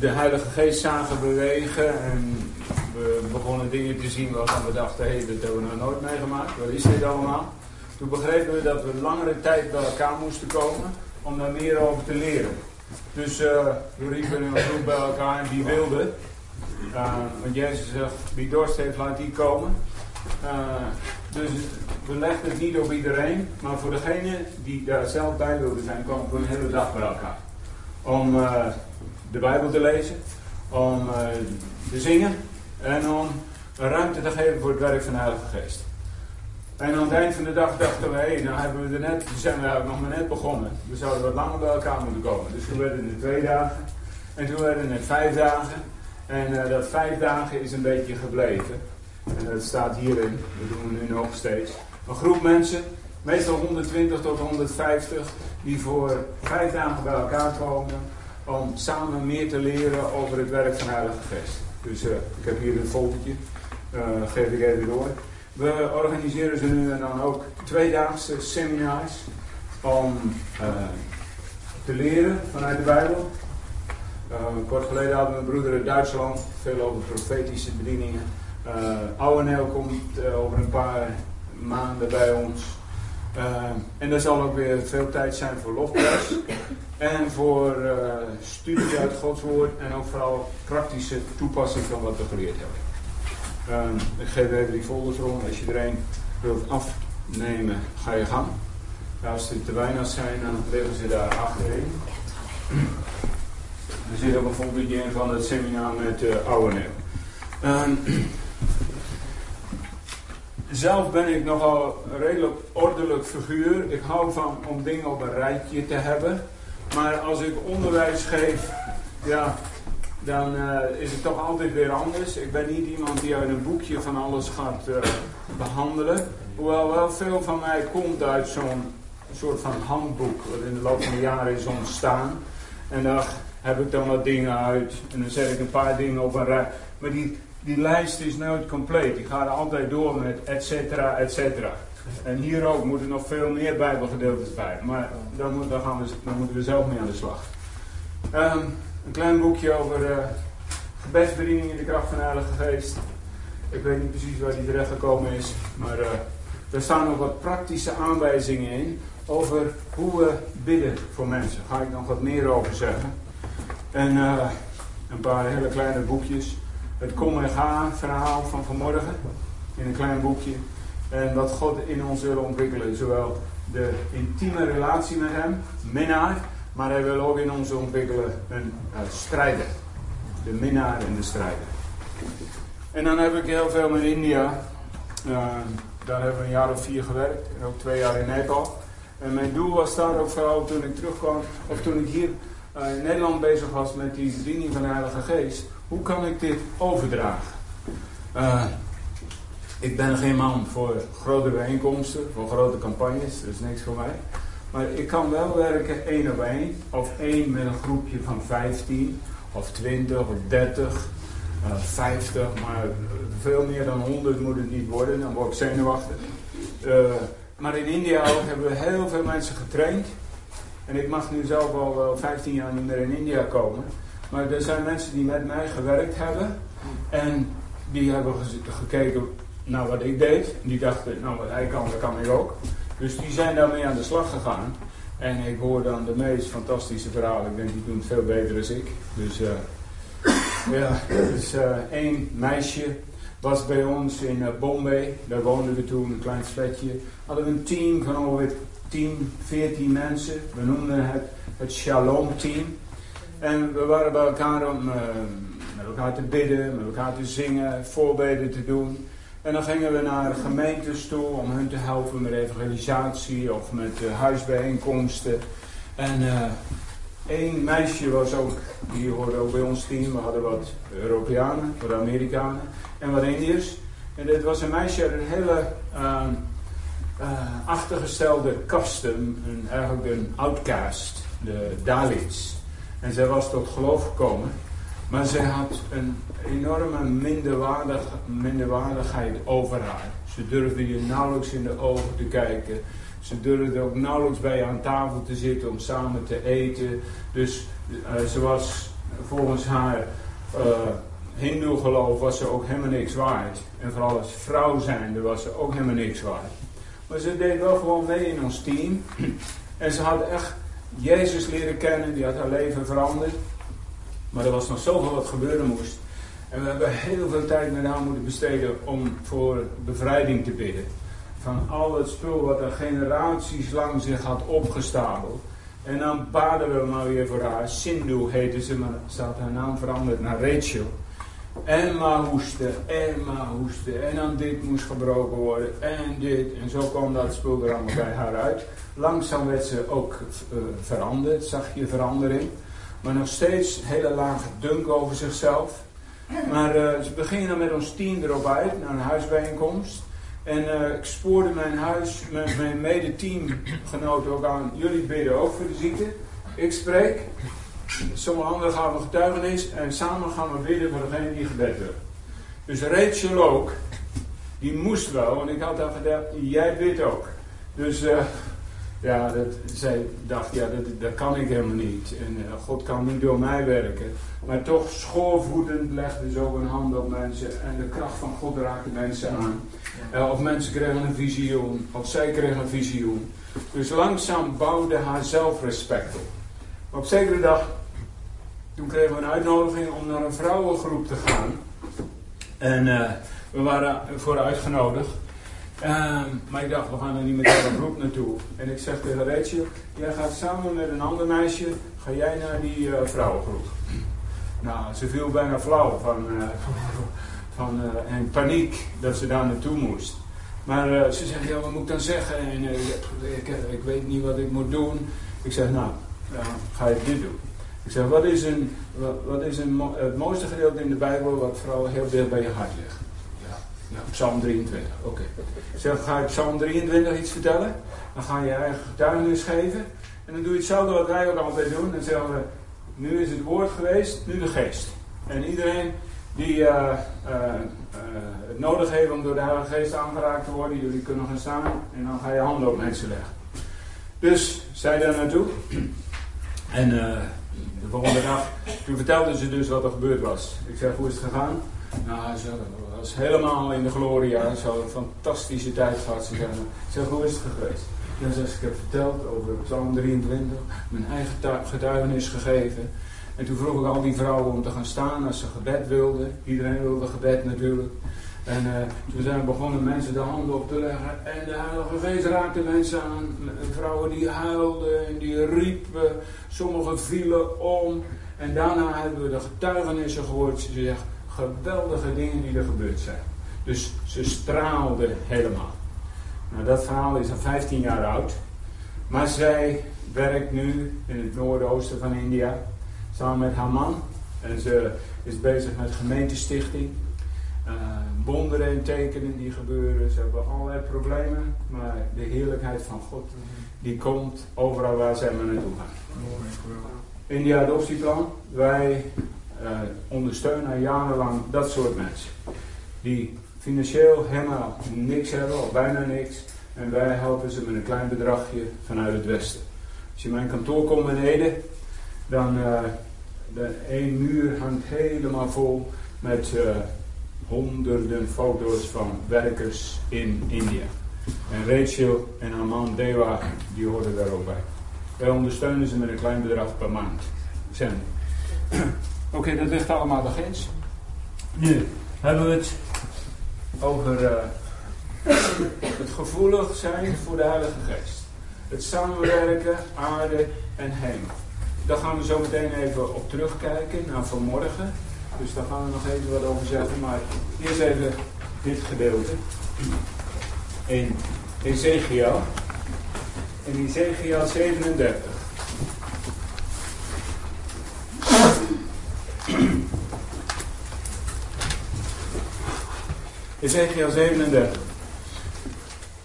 de Heilige Geest zagen bewegen en we begonnen dingen te zien waarvan we dachten, hé, hey, dat hebben we nog nooit meegemaakt. Wat is dit allemaal? Toen begrepen we dat we langere tijd bij elkaar moesten komen om daar meer over te leren. Dus uh, we riepen een groep bij elkaar en die wilde. Uh, want Jezus zegt, wie dorst heeft, laat die komen. Uh, dus we legden het niet op iedereen, maar voor degene die daar zelf bij wilde zijn, kwamen we een hele dag bij elkaar. Om uh, de Bijbel te lezen, om uh, te zingen en om ruimte te geven voor het werk van de Heilige Geest. En aan het eind van de dag dachten we, hé, nou hebben we er net, zijn we nog maar net begonnen. We zouden wat langer bij elkaar moeten komen. Dus toen werden het twee dagen. En toen werden het vijf dagen. En uh, dat vijf dagen is een beetje gebleven. En dat staat hierin, dat doen we nu nog steeds. Een groep mensen, meestal 120 tot 150, die voor vijf dagen bij elkaar komen om samen meer te leren over het werk van Heilige Geest. Dus uh, ik heb hier een foldertje, uh, geef ik even door. We organiseren ze nu en dan ook tweedaagse seminars om uh, te leren vanuit de Bijbel. kort geleden hadden we broeder uit Duitsland, veel over profetische bedieningen. Uh, Ouweneel komt over een paar maanden bij ons. Uh, en er zal ook weer veel tijd zijn voor lofprijs. en voor studie uit Gods woord. En ook vooral praktische toepassing van wat we geleerd hebben. ik geef even die folders rond. Als je er een wilt afnemen, ga je gang. als er te weinig zijn, dan liggen ze daar achterin. er zit ook een foldertje in van het seminaar met uh, Ouweneel. Zelf ben ik nogal een redelijk ordelijk figuur. Ik hou van om dingen op een rijtje te hebben. Maar als ik onderwijs geef, ja, dan uh, is het toch altijd weer anders. Ik ben niet iemand die uit een boekje van alles gaat uh, behandelen. Hoewel wel veel van mij komt uit zo'n soort van handboek, wat in de loop van de jaren is ontstaan. En daar heb ik dan wat dingen uit. En dan zet ik een paar dingen op een rij. Maar die, die lijst is nooit compleet. Die gaat altijd door met et cetera, et cetera. En hier ook moeten nog veel meer bijbelgedeeltes bij. Maar dan, gaan we, moeten we zelf mee aan de slag. Um, een klein boekje over uh, gebedsbediening in de kracht van de Heilige Geest. Ik weet niet precies waar die terecht gekomen is. Maar uh, er staan nog wat praktische aanwijzingen in. Over hoe we bidden voor mensen. Daar ga ik nog wat meer over zeggen. En uh, een paar hele kleine boekjes het kom en ga verhaal van vanmorgen. In een klein boekje. En wat God in ons wil ontwikkelen. Zowel de intieme relatie met hem, minnaar. Maar hij wil ook in ons ontwikkelen een uh, strijder. De minnaar en de strijder. En dan heb ik heel veel met India. Uh, daar hebben we een jaar of vier gewerkt. En ook twee jaar in Nepal. En mijn doel was daar ook vooral toen ik terugkwam. Of toen ik hier uh, in Nederland bezig was met die bediening van de Heilige Geest hoe kan ik dit overdragen? Uh, ik ben geen man voor grote bijeenkomsten, voor grote campagnes, dat is niks voor mij. Maar ik kan wel werken één op één, of één met een groepje van 15, of 20, of 30, uh, 50, maar veel meer dan 100 moet het niet worden, dan word ik zenuwachtig. Uh, maar in India ook hebben we heel veel mensen getraind. En ik mag nu zelf al wel 15 jaar niet meer in India komen. Maar er zijn mensen die met mij gewerkt hebben. En die hebben gekeken naar wat ik deed. Die dachten, nou wat hij kan, dat kan ik ook. Dus die zijn daarmee aan de slag gegaan. En ik hoor dan de meest fantastische verhalen. Ik denk, die doen het veel beter dan ik. Dus uh, ja, dus uh, één meisje was bij ons in uh, Bombay. Daar woonden we toen, een klein flatje. Hadden we een team van ongeveer 10, 14 mensen. We noemden het het Shalom Team. En we waren bij elkaar om uh, met elkaar te bidden, met elkaar te zingen, voorbeden te doen. En dan gingen we naar gemeentes toe om hun te helpen met evangelisatie of met uh, huisbijeenkomsten. En uh, één meisje was ook, die hoorde ook bij ons team. We hadden wat Europeanen, wat Amerikanen en wat Indiërs. En dit was een meisje uit een hele ehm, achtergestelde kasten, een, eigenlijk een outcast, de Dalits. En zij was tot geloof gekomen. Maar zij had een enorme minderwaardig, minderwaardigheid over haar. Ze durfde je nauwelijks in de ogen te kijken. Ze durfde ook nauwelijks bij je aan tafel te zitten om samen te eten. Dus uh, ze was volgens haar uh, hindoe geloof was ze ook helemaal niks waard. En vooral als vrouw zijnde was ze ook helemaal niks waard. Maar ze deed wel gewoon mee in ons team. En ze had echt Jezus leren kennen, die had haar leven veranderd. Maar er was nog zoveel wat gebeuren moest. En we hebben heel veel tijd met haar moeten besteden om voor bevrijding te bidden. Van al het spul wat er generaties lang zich had opgestapeld. En dan baden we maar weer voor haar. Sindhu heette ze, maar staat haar naam veranderd naar Rachel. En maar hoesten, en maar hoesten. En dan dit moest gebroken worden, en dit. En zo kwam dat spul er allemaal bij haar uit. Langzaam werd ze ook uh, veranderd, zag je verandering. Maar nog steeds hele lage dunk over zichzelf. Maar uh, ze beginnen met ons team erop uit, naar een huisbijeenkomst. En uh, ik spoorde mijn huis, mijn, mijn mede-teamgenoten ook aan. Jullie bidden ook voor de ziekte. Ik spreek. Sommige anderen gaan we getuigenis. En samen gaan we bidden voor degene die gebed wil. Dus Rachel ook. Die moest wel. Want ik had al gedacht, jij bidt ook. Dus uh, ja, zij dacht, ja, dat, kan ik helemaal niet. En uh, God kan niet door mij werken. Maar toch schoorvoetend legde ze ook een hand op mensen. En de kracht van God raakte mensen aan. Uh, of mensen kregen een visioen. Of zij kregen een visioen. Dus langzaam bouwde haar zelfrespect op. Op zekere dag, toen kregen we een uitnodiging om naar een vrouwengroep te gaan. En uh, we waren voor uitgenodigd. Um, maar ik dacht, we gaan er niet met een groep naartoe. En ik zeg tegen Rachel, jij gaat samen met een ander meisje, ga jij naar die uh, vrouwengroep. Nou, ze viel bijna flauw van, uh, van en paniek dat ze daar naartoe moest. Maar ze zegt, ja, wat moet ik dan zeggen? En ik, ik, weet niet wat ik moet doen. Ik zeg, nou, dan ga je dit doen. Ik zeg, wat is, een, wat, is een, het mooiste gedeelte in de Bijbel wat vooral heel dicht bij je hart ligt? Ja, Psalm 23, oké. Okay. Zeg, ga ik Psalm 23 iets vertellen? Dan ga je je eigen getuigenis geven. En dan doe je hetzelfde wat wij ook altijd doen. Dan zeggen we, nu is het woord geweest, nu de geest. En iedereen die uh, uh, het nodig heeft om door de Heilige Geest aangeraakt te worden, jullie kunnen gaan staan en dan ga je handen op mensen leggen. Dus, zij daar naartoe. En de volgende dag, toen vertelden ze dus wat er gebeurd was. Ik zeg, hoe is het gegaan? Nou, ze was helemaal in de gloria. Zo een fantastische tijd gehad. Ze zeggen, zeg, hoe is het geweest? Dan zeg ik, heb verteld over Psalm 23, mijn eigen getuigenis gegeven. En toen vroeg ik al die vrouwen om te gaan staan als ze gebed wilden. Iedereen wilde gebed natuurlijk. En uh, toen zijn we begonnen mensen de handen op te leggen. En de Heilige Geest raakte mensen aan. Vrouwen die huilden en die riepen. Sommigen vielen om. En daarna hebben we de getuigenissen gehoord. Ze zegt, geweldige dingen die er gebeurd zijn. Dus ze straalde helemaal. Nou, dat verhaal is al 15 jaar oud. Maar zij werkt nu in het noordoosten van India. Samen met haar man. En ze is bezig met gemeentestichting. Uh, wonderen en tekenen die gebeuren. Ze hebben allerlei problemen. Maar de heerlijkheid van God die komt overal waar zij maar naartoe gaan. India adoptieplan. Wij uh, ondersteunen jarenlang dat soort mensen. Die financieel helemaal niks hebben, of bijna niks. En wij helpen ze met een klein bedragje vanuit het westen. Als je in mijn kantoor komt in Ede, dan uh, de één muur hangt helemaal vol met uh, honderden foto's van werkers in India. En Rachel en haar man Dewa, die horen daar ook bij. Wij ondersteunen ze met een klein bedrag per maand. Zijn. Oké, okay, dat ligt allemaal beginds. Nu hebben we het over uh, het gevoelig zijn voor de Heilige Geest. Het samenwerken, aarde en hemel. Daar gaan we zo meteen even op terugkijken naar vanmorgen. Dus daar gaan we nog even wat over zeggen. Maar eerst even dit gedeelte. In Ezekiel. In Ezekiel 37. Ezekiel 37.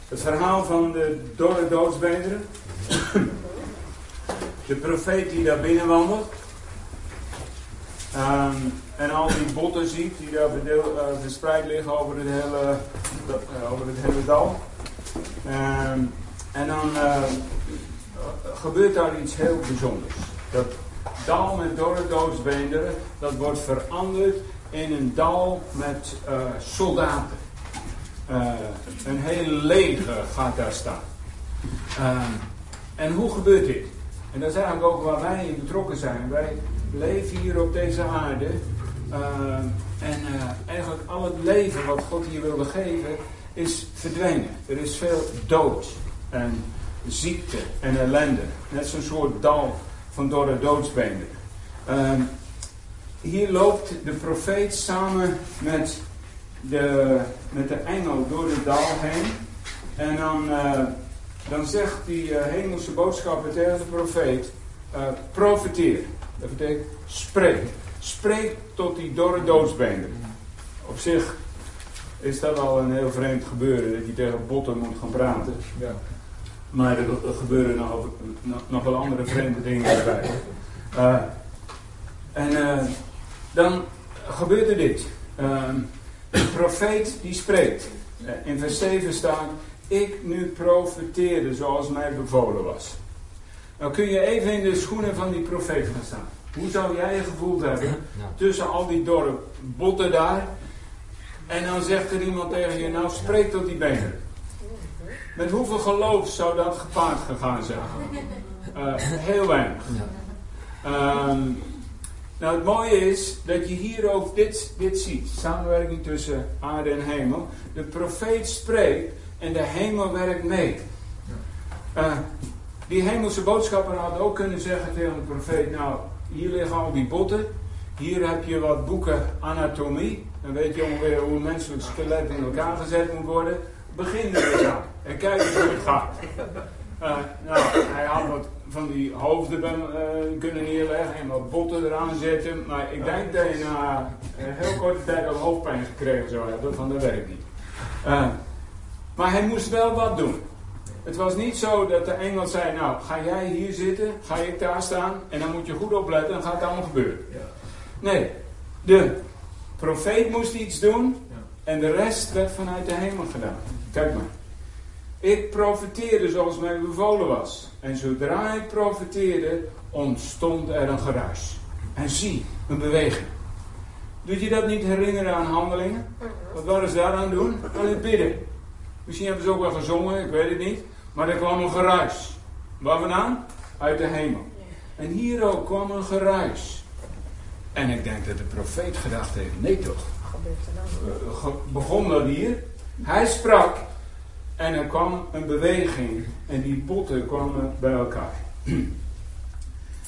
Het verhaal van de dorre doodsbeenderen. De profeet die daar binnen wandelt. Um, en al die botten ziet die daar verdeel, uh, verspreid liggen over het hele, uh, over het hele dal. Um, En dan uh, gebeurt daar iets heel bijzonders. Dat dal met dorre doodsbeenderen, dat wordt veranderd in een dal met soldaten. Een hele leger gaat daar staan. en hoe gebeurt dit? En dat is eigenlijk ook waar wij in betrokken zijn. Wij leven hier op deze aarde. en eigenlijk al het leven wat God hier wilde geven, is verdwenen. Er is veel dood en ziekte en ellende. Net zo'n soort dal van dorre doodsbenen. Uh, hier loopt de profeet samen met de, met de engel door het dal heen. En dan, uh, dan zegt die hemelse boodschapper tegen de profeet: profeteer. Dat betekent spreek. Spreek tot die dorre doodsbenen. Op zich is dat al een heel vreemd gebeuren, dat je tegen botten moet gaan praten. Ja. Maar er, gebeuren nog, nog, wel andere vreemde dingen erbij. Uh, en uh, dan gebeurt er dit. Uh, de profeet die spreekt. in vers 7 staat, ik nu profeteerde zoals mij bevolen was. Nou kun je even in de schoenen van die profeet gaan staan. Hoe zou jij je gevoeld hebben tussen al die dorre botten daar en dan zegt er iemand tegen je, nou spreek tot die benen. Met hoeveel geloof zou dat gepaard gegaan zijn? Uh, heel weinig. Um, nou, het mooie is dat je hier ook dit, dit ziet. Samenwerking tussen aarde en hemel. De profeet spreekt en de hemel werkt mee. Uh, die hemelse boodschapper had ook kunnen zeggen tegen de profeet: Nou, hier liggen al die botten. Hier heb je wat boeken anatomie. Dan weet je ongeveer hoe een menselijk skelet in elkaar gezet moet worden. Begin er eens aan. En kijk eens hoe het gaat. Uh, nou, hij had wat van die hoofden uh, kunnen neerleggen en wat botten eraan zetten. Maar ik denk dat je na een heel korte tijd al hoofdpijn gekregen zou hebben. Van dat werkt niet. Maar hij moest wel wat doen. Het was niet zo dat de engel zei, nou ga jij hier zitten, ga ik daar staan en dan moet je goed opletten en gaat het allemaal gebeuren. Nee, de profeet moest iets doen en de rest werd vanuit de hemel gedaan. Kijk maar. Ik profeteerde zoals mij bevolen was. En zodra ik profeteerde, ontstond er een geruis. En zie, een beweging. Doet je dat niet herinneren aan handelingen? Wat waren ze daar aan doen? Aan het bidden. Misschien hebben ze ook wel gezongen, ik weet het niet. Maar er kwam een geruis. Waar vandaan? Uit de hemel. En hier ook kwam een geruis. En ik denk dat de profeet gedacht heeft, nee toch? Uh, begon dat hier? Hij sprak en er kwam een beweging en die potten kwamen bij elkaar.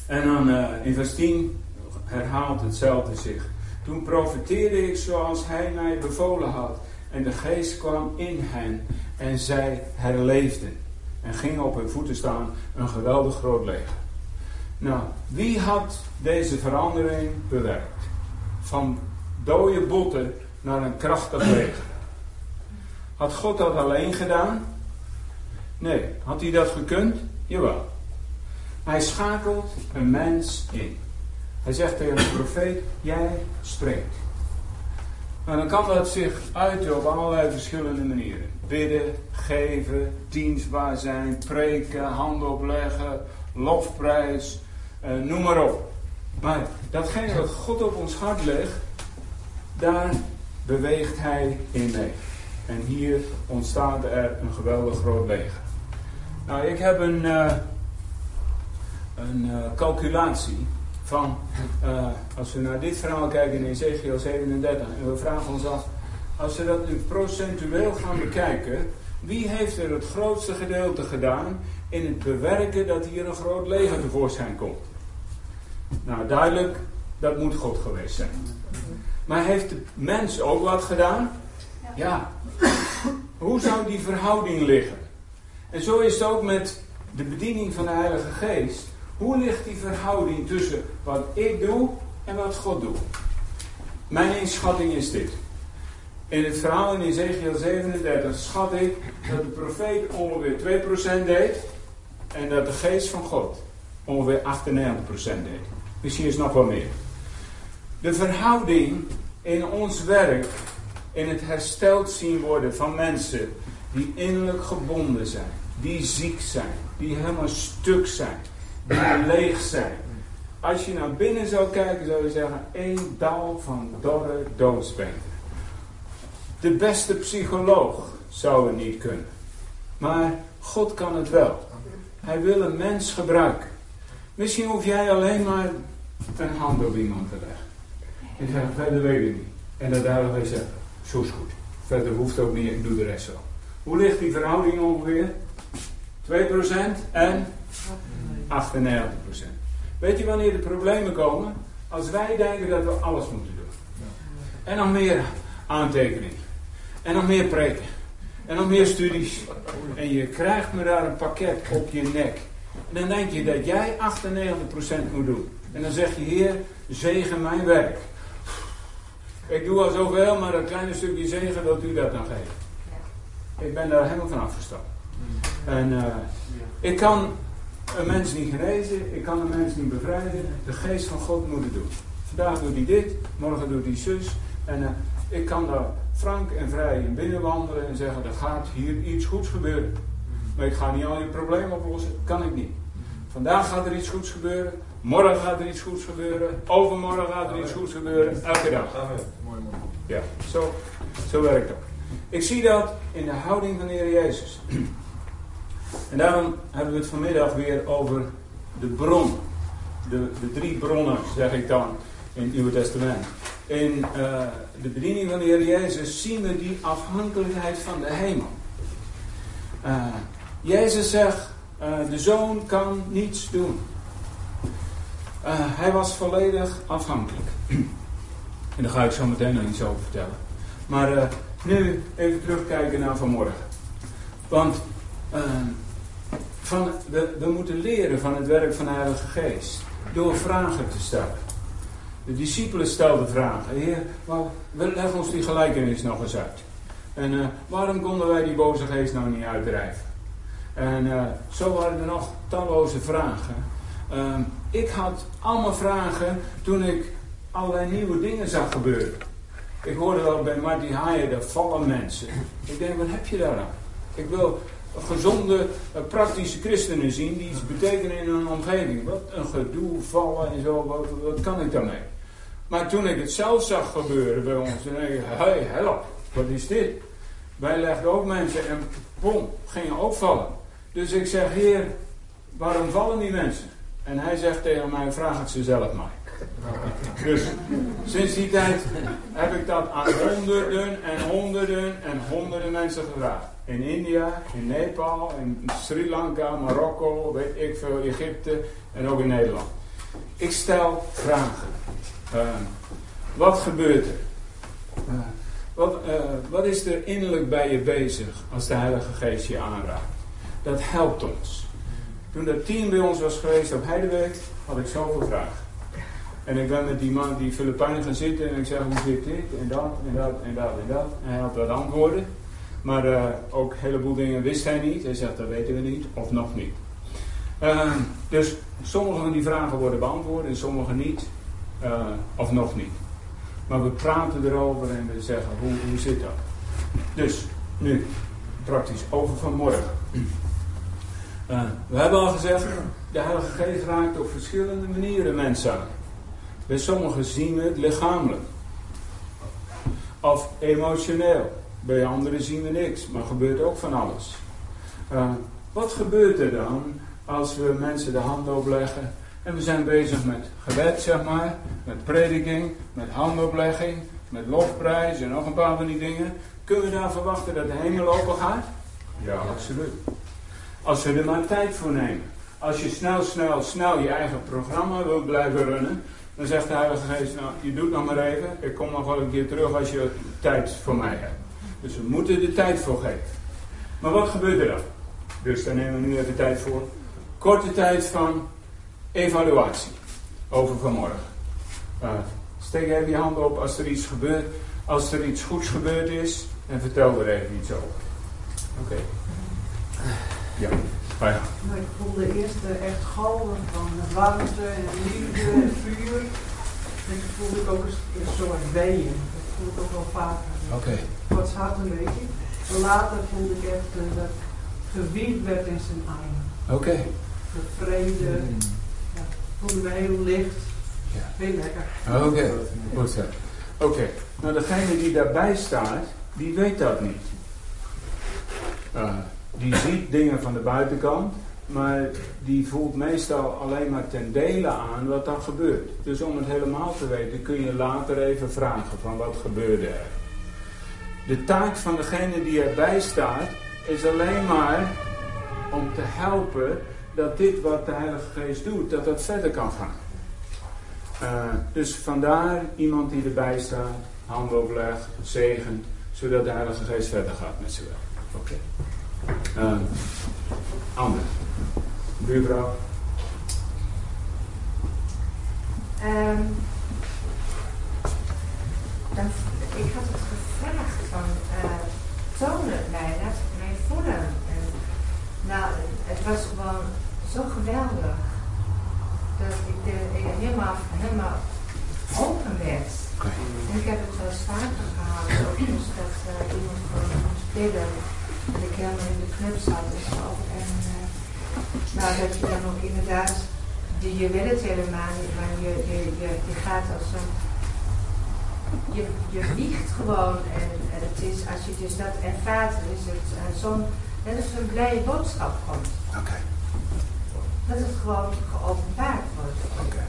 en dan uh, in vers 10 herhaalt hetzelfde zich. Toen profeteerde ik zoals hij mij bevolen had. En de geest kwam in hen en zij herleefden. En gingen op hun voeten staan, een geweldig groot leger. Nou, wie had deze verandering bewerkt? Van dode botten naar een krachtig leger. Had God dat alleen gedaan? Nee. Had hij dat gekund? Jawel. Hij schakelt een mens in. Hij zegt tegen de profeet: Jij spreekt. Nou, dan kan dat zich uiten op allerlei verschillende manieren: bidden, geven, dienstbaar zijn, preken, handen opleggen, lofprijs, eh, noem maar op. Maar datgene wat God op ons hart legt, daar beweegt Hij in mee. En hier ontstaat er een geweldig groot leger. Nou, ik heb een, uh, een uh, calculatie van, als we naar dit verhaal kijken in Ezekiel 37, en we vragen ons af, als we dat nu procentueel gaan bekijken, wie heeft er het grootste gedeelte gedaan in het bewerken dat hier een groot leger tevoorschijn komt? Nou, duidelijk, dat moet God geweest zijn. Maar heeft de mens ook wat gedaan? Ja. Hoe zou die verhouding liggen? En zo is het ook met de bediening van de Heilige Geest. Hoe ligt die verhouding tussen wat ik doe en wat God doet? Mijn inschatting is dit. In het verhaal in Ezekiel 37 schat ik dat de profeet ongeveer 2% deed en dat de geest van God ongeveer 98% deed. Misschien is nog wel meer. De verhouding in ons werk, in het hersteld zien worden van mensen die innerlijk gebonden zijn, die ziek zijn, die helemaal stuk zijn, die leeg zijn. Als je naar binnen zou kijken, zou je zeggen: één dal van dorre doodsbeenderen. De beste psycholoog zou het niet kunnen. Maar God kan het wel. Hij wil een mens gebruiken. Misschien hoef jij alleen maar een hand op iemand te leggen. En zeggen, verder weet ik niet. En dat daar wij zeggen, zo is goed. Verder hoeft ook niet, ik doe de rest zo. Hoe ligt die verhouding ongeveer? 2% en 98%. Weet je wanneer de problemen komen? Als wij denken dat we alles moeten doen. En nog meer aantekeningen. En nog meer preken. En nog meer studies. En je krijgt me daar een pakket op je nek. En dan denk je dat jij 98% moet doen. En dan zeg je, Heer, zegen mijn werk. Ik doe al zoveel, maar dat kleine stukje zegen wilt u dat dan geven. Ik ben daar helemaal van afgestapt. En uh, ik kan een mens niet genezen, ik kan een mens niet bevrijden. De geest van God moet het doen. Vandaag doet hij dit, morgen doet hij zus. En uh, ik kan daar frank en vrij in binnenwandelen en zeggen: er gaat hier iets goeds gebeuren. Maar ik ga niet al je problemen oplossen, kan ik niet. Vandaag gaat er iets goeds gebeuren, morgen gaat er iets goeds gebeuren, overmorgen gaat er iets goeds gebeuren, elke dag. Ja, zo, zo werkt dat. Ik zie dat in de houding van de Heer Jezus. En daarom hebben we het vanmiddag weer over de bron. De, de drie bronnen, zeg ik dan, in het Nieuwe Testament. In uh, de bediening van de Heer Jezus zien we die afhankelijkheid van de hemel. Uh, Jezus zegt, uh, de zoon kan niets doen. hij was volledig afhankelijk. en daar ga ik zo meteen nog iets over vertellen. Maar nu even terugkijken naar vanmorgen. Want van, we, we moeten leren van het werk van de Heilige Geest. Door vragen te stellen. De discipelen stelden vragen. Heer, leg ons die gelijkenis nog eens uit. En uh, waarom konden wij die boze geest nou niet uitdrijven? En uh, zo waren er nog talloze vragen. Uh, ik had allemaal vragen toen ik allerlei nieuwe dingen zag gebeuren. Ik hoorde wel bij Marty Haaien, de vallen mensen. Ik denk, wat heb je daar aan? Ik wil gezonde, eh, praktische christenen zien die iets betekenen in hun omgeving. Wat een gedoe, vallen en zo, wat kan ik daarmee? Maar toen ik het zelf zag gebeuren bij ons, dan denk ik, hey, help, wat is dit? Wij legden ook mensen en bom, gingen ook vallen. Dus ik zeg, heer, waarom vallen die mensen? En hij zegt tegen mij, vraag het ze zelf maar. Dus sinds die tijd heb ik dat aan honderden en honderden en honderden mensen gevraagd. In India, in Nepal, in Sri Lanka, Marokko, weet ik veel, Egypte en ook in Nederland. Ik stel vragen. Uh, wat gebeurt er? Uh, wat, uh, wat is er innerlijk bij je bezig als de Heilige Geest je aanraakt? Dat helpt ons. Toen dat team bij ons was geweest op Heideweek, had ik zoveel vragen. En ik ben met die man, die Filipijnen gaan zitten en ik zeg hoe zit dit en dat en dat en dat en dat. En hij had wat antwoorden. Maar ook een heleboel dingen wist hij niet. Hij zegt dat weten we niet of nog niet. Uh, dus sommige van die vragen worden beantwoord en sommige niet. Uh, of nog niet. Maar we praten erover en we zeggen hoe, hoe zit dat. Dus nu praktisch over vanmorgen. we hebben al gezegd, de Heilige Geest raakt op verschillende manieren mensen aan. Bij sommigen zien we het lichamelijk. Of emotioneel. Bij anderen zien we niks, maar gebeurt ook van alles. Uh, wat gebeurt er dan als we mensen de hand opleggen en we zijn bezig met gebed, zeg maar, met prediking, met handoplegging, met lofprijs en nog een paar van die dingen. Kunnen we daar verwachten dat de hemel open gaat? Ja, absoluut. Als we er maar tijd voor nemen. Als je snel, snel, snel je eigen programma wilt blijven runnen, dan zegt de Heilige Geest, nou, je doet nog maar even. Ik kom nog wel een keer terug als je tijd voor mij hebt. Dus we moeten de tijd voor geven. Maar wat gebeurt er dan? Dus daar nemen we nu even tijd voor. Korte tijd van evaluatie over vanmorgen. Uh, steek even je hand op als er iets gebeurt. Als er iets goeds gebeurd is. En vertel er even iets over. Oké. Okay. Ja. Nou, ik voelde eerst echt galmen van warmte en liefde en vuur. En toen voelde ik ook een, soort weeën. Dat voelde ik ook wel vaker. Oké. Okay. Wat zat een beetje. Later voelde ik echt uh, dat gewiegd werd in zijn armen. Oké. De vrede, ja, voelde heel licht. Ja. Heel lekker. Oké, goed zo. Oké, nou degene die daarbij staat, die weet dat niet. Uh, die ziet dingen van de buitenkant, maar die voelt meestal alleen maar ten dele aan wat dan gebeurt. Dus om het helemaal te weten kun je later even vragen van wat gebeurde er. De taak van degene die erbij staat is alleen maar om te helpen dat dit wat de Heilige Geest doet, dat dat verder kan gaan. Uh, dus vandaar iemand die erbij staat, handen oplegt, zegen, zodat de Heilige Geest verder gaat met z'n wel. Oké. Okay. Uh, dan, ik had het gevraagd van toon het mij, laat mij voelen. En, nou, het was gewoon zo geweldig dat ik, ik helemaal, helemaal open werd. Okay. En ik heb het wel vaker gehad, ook dus dat uh, iemand gewoon moest bidden. En ik helemaal in de club zat en zo. En uh, nou, dat je dan ook inderdaad, je, je wil het helemaal niet, maar je, je, je, je gaat als een, je, je vliegt gewoon. En, en het is, als je dus dat ervaart, is het uh, zo'n, net als een blije boodschap komt. Oké. Okay. Dat het gewoon geopenbaard wordt. Oké, okay.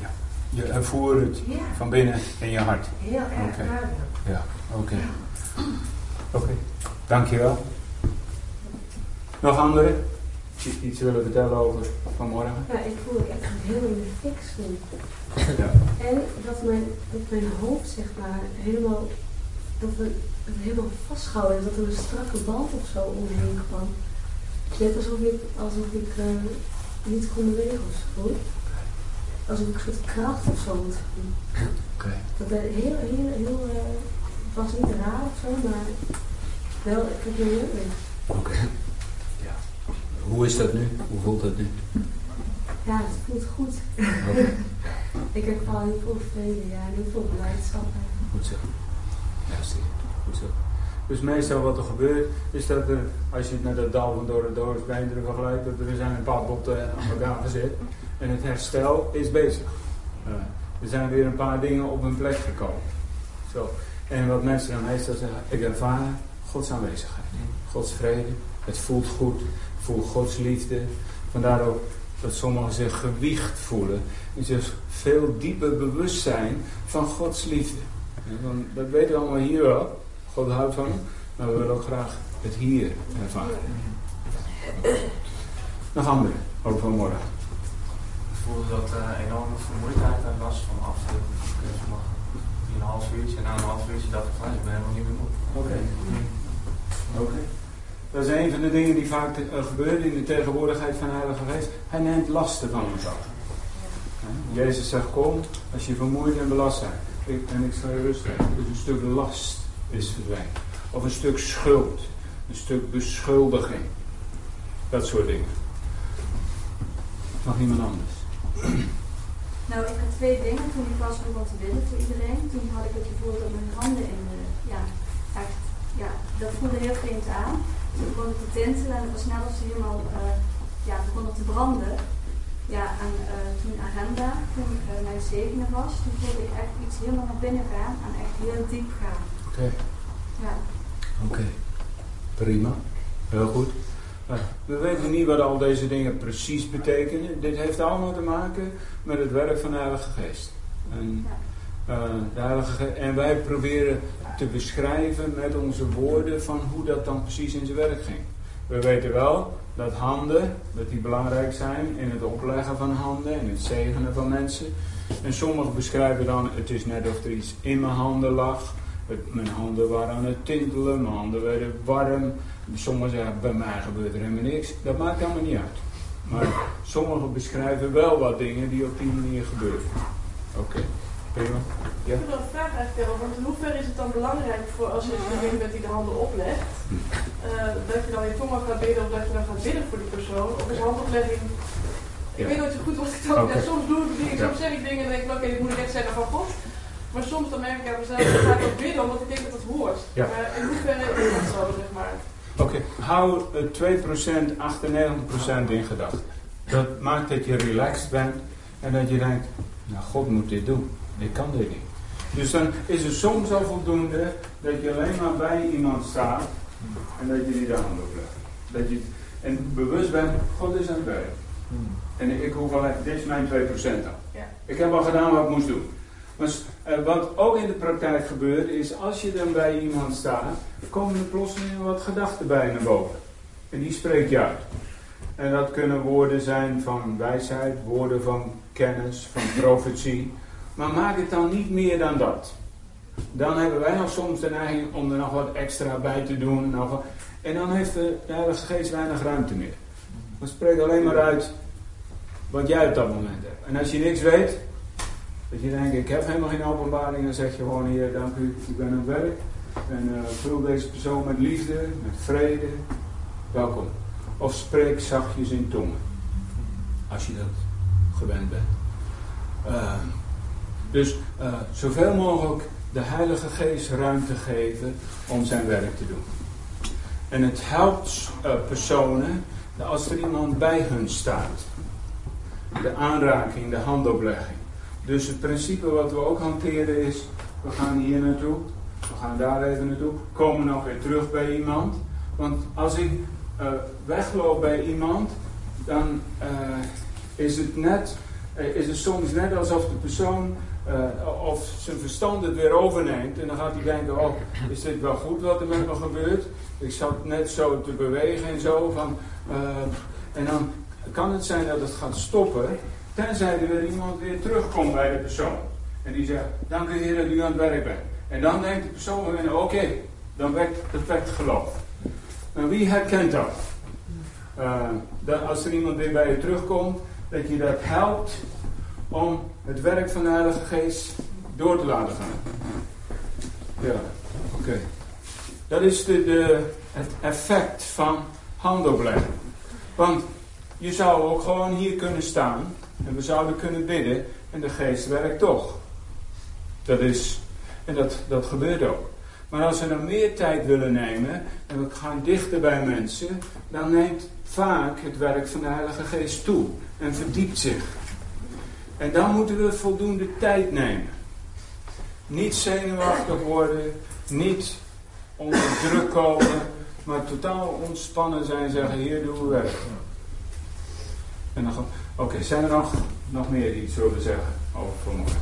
ja. Je ervoer het ja. van binnen in je hart. Heel erg okay. duidelijk. Ja, oké. Okay. Oké, okay. dankjewel. Nog anderen? Iets willen vertellen over vanmorgen? Ja, ik voel me echt heel in de fik stond. Ja. En dat mijn, dat mijn hoofd, zeg maar, helemaal, dat we het helemaal vasthouden. Dat er een strakke band of zo omheen kwam. Net alsof ik, alsof ik uh, niet bewegen of zo. Alsof ik soort kracht of zo moet doen. Okay. Dat heel, heel, heel, uh, het was niet raar of zo, maar wel, ik heb er heel mee. Oké. Okay. Ja. Hoe is dat nu? Hoe voelt dat nu? Ja, het voelt goed. Okay. ik heb vooral heel veel vrede, ja, en heel veel blijdschap. Goed zo. Juist, goed zo. Dus meestal wat er gebeurt, is dat er, als je het met dat dal van door het Dorpsbeenderen vergelijkt, dat er zijn een paar botten aan elkaar gezet. En het herstel is bezig. Uh, er zijn weer een paar dingen op hun plek gekomen. Zo. En wat mensen dan meestal zeggen, ik ervaar Gods aanwezigheid. Gods vrede. Het voelt goed. Voel Gods liefde. Vandaar ook dat sommigen zich gewiegd voelen. En zich veel dieper bewust zijn van Gods liefde. Want dat weten we allemaal hier wel. God houdt van hem. Maar we willen ook graag het hier ervaren. Nog anderen over vanmorgen. Ik voelde dat uh, enorme vermoeidheid er was van af te nog een half uurtje. En na een half uurtje dacht ik van ik ben helemaal niet meer moe. Oké. Okay. Oké. Okay. Dat is een van de dingen die vaak uh, gebeuren in de tegenwoordigheid van de Heilige Geest. Hij neemt lasten van ons af. Jezus zegt, kom als je vermoeid en belast bent. Ik, en ik zal je rust geven. Dus een stuk last is verdwijnen. Of een stuk schuld. Een stuk beschuldiging. Dat soort dingen. Nog iemand anders? Nou, ik had twee dingen. Toen ik was begon te bidden voor iedereen, toen had ik het gevoel dat mijn handen in de, ja, echt, ja, dat voelde heel vreemd aan. Toen begon ik te tintelen en het was net alsof ze helemaal, uh, ja, begonnen te branden. Ja, en uh, toen agenda, toen ik uh, mijn zegenen was, toen voelde ik echt iets helemaal naar binnen gaan en echt heel diep gaan. Oké. Okay. Ja. Oké. Okay. Prima. Heel goed. We weten niet wat al deze dingen precies betekenen. Dit heeft allemaal te maken met het werk van de Heilige Geest. En, uh, de Heilige Geest, en wij proberen te beschrijven met onze woorden van hoe dat dan precies in zijn werk ging. We weten wel dat handen, dat die belangrijk zijn in het opleggen van handen en het zegenen van mensen. En sommigen beschrijven dan, het is net of er iets in mijn handen lag. Het, mijn handen waren aan het tintelen, mijn handen werden warm. Sommigen zeggen, bij mij gebeurt er helemaal niks. Dat maakt allemaal niet uit. Maar sommigen beschrijven wel wat dingen die op die manier gebeuren. Oké, okay. prima. Ja? Ik wil een vraag eigenlijk stellen, want in hoeverre is het dan belangrijk voor als je degene bent die de handen oplegt, uh, dat je dan in tongen gaat bidden of dat je dan gaat bidden voor die persoon? Of is handoplegging. Ik Ja. weet nooit zo goed wat ik dan. Ja, soms doe ik dingen, soms zeg ik dingen en denk ik, oké, dit moet ik echt zeggen van God. Maar soms dan merk ik aan mezelf, dan ga ik ook bidden omdat ik denk dat het hoort. Ja. Maar in hoeverre is dat zo, zeg maar? Oké, hou het 2%, 98% in gedachten. Dat maakt dat je relaxed bent en dat je denkt, nou God moet dit doen. Ik kan dit niet. Dus dan is het soms al voldoende dat je alleen maar bij iemand staat en dat je die de hand oplegt. Dat je en bewust bent, God is aan het werk. En ik hoef alleen, dit is mijn 2% al. Ja. Ik heb al gedaan wat ik moest doen. Maar eh, wat ook in de praktijk gebeurt, is als je dan bij iemand staat, komen er plotseling wat gedachten bij naar boven. En die spreek je uit. En dat kunnen woorden zijn van wijsheid, woorden van kennis, van profetie. Maar maak het dan niet meer dan dat. Dan hebben wij nog soms de neiging om er nog wat extra bij te doen. Nog en dan heeft de de Heilige Geest weinig ruimte meer. Dan spreek alleen maar uit wat jij op dat moment hebt. En als je niks weet, dat je denkt, ik heb helemaal geen openbaring, dan zeg je gewoon, hier, dank u, ik ben aan werk. En eh, vul deze persoon met liefde, met vrede. Welkom. Of spreek zachtjes in tongen. Als je dat gewend bent. Eh, dus eh, zoveel mogelijk de Heilige Geest ruimte geven om zijn werk te doen. En het helpt eh, personen als er iemand bij hun staat. De aanraking, de handoplegging. Dus het principe wat we ook hanteren is, we gaan hier naartoe, we gaan daar even naartoe, komen nog weer terug bij iemand. Want als ik eh, wegloop bij iemand, dan eh, is het net, eh, is het soms net alsof de persoon of zijn verstand het weer overneemt. En dan gaat hij denken, oh, is dit wel goed wat er met me gebeurt? Ik zat net zo te bewegen en zo. Van, en dan kan het zijn dat het gaat stoppen, tenzij er weer iemand weer terugkomt bij de persoon. En die zegt, dank u heer dat u aan het werk bent. En dan denkt de persoon oké, dan wekt het wekt geloof. Nou, wie herkent dat? Eh, dat als er iemand weer bij je terugkomt, dat je dat helpt om het werk van de Heilige Geest door te laten gaan. Ja, oké. Dat is de, de, het effect van handopleggen. Want je zou ook gewoon hier kunnen staan en we zouden kunnen bidden en de geest werkt toch. Dat is, en dat, dat gebeurt ook. Maar als we dan meer tijd willen nemen en we gaan dichter bij mensen, dan neemt vaak het werk van de Heilige Geest toe en verdiept zich. En dan moeten we voldoende tijd nemen. Niet zenuwachtig worden, niet onder druk komen, maar totaal ontspannen zijn, zeggen: Hier doen we werk. En dan Oké, zijn er nog, nog meer die iets willen zeggen over vanmorgen?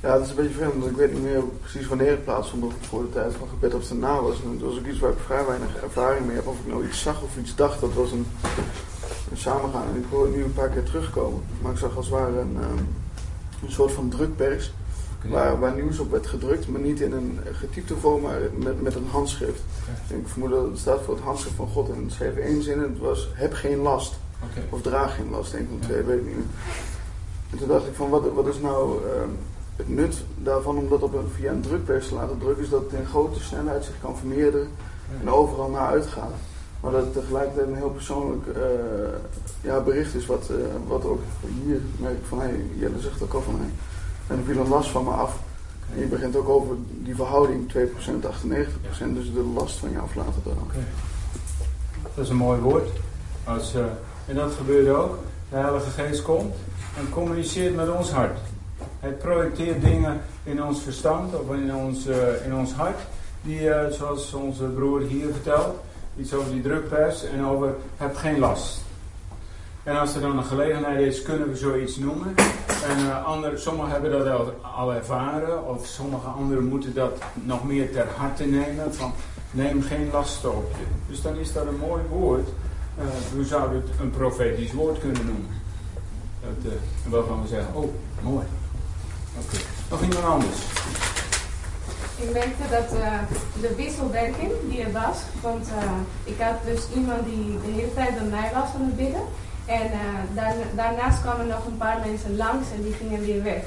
Ja, dat is een beetje vreemd, want ik weet niet meer precies wanneer het plaatsvond, of het voor de tijd van gebed of daarna was. En dat was ook iets waar ik vrij weinig ervaring mee heb, of ik nou iets zag of iets dacht. Dat was een, een samengaan en ik hoor het nu een paar keer terugkomen. Maar ik zag als het ware een, ehm, een soort van drukpers, waar, waar nieuws op werd gedrukt, maar niet in een getypte vorm, maar met, met een handschrift. En ik vermoed dat het staat voor het handschrift van God en het schreef één zin en het was, heb geen last. Of draag geen last, een van twee, weet ik niet meer. En toen dacht ik van, wat, wat is nou ehm, het nut daarvan om dat op een, via een drukpers te laten drukken, is dat het in grote snelheid zich kan vermeerderen en overal naar uitgaat. Maar dat het tegelijkertijd een heel persoonlijk eh, ja, bericht is, wat, eh, wat ook hier merk ik van, hé, hey, Jelle zegt ook al van, hé, en er viel een last van me af. En je begint ook over die verhouding 2%, 98%, dus de last van je af laten dan. Dat is een mooi woord. Als, eh, en dat gebeurt ook. De Heilige Geest komt en communiceert met ons hart. Hij projecteert dingen in ons verstand of in ons, eh, in ons hart. Die, eh, zoals onze broer hier vertelt, iets over die drukpers en over heb geen last. En als er dan een gelegenheid is, kunnen we zoiets noemen. En eh, sommigen hebben dat al, ervaren, of sommige anderen moeten dat nog meer ter harte nemen. Van neem geen lasten op je. Dus dan is dat een mooi woord. Eh, we zouden het een profetisch woord kunnen noemen. Dat, eh, en waarvan we zeggen, oh, mooi. Oké. Nog iemand anders? Ik merkte dat eh, de wisselwerking die er was, want eh, ik had dus iemand die de hele tijd bij mij was aan het bidden. En eh, daar, daarnaast kwamen nog een paar mensen langs en die gingen weer weg.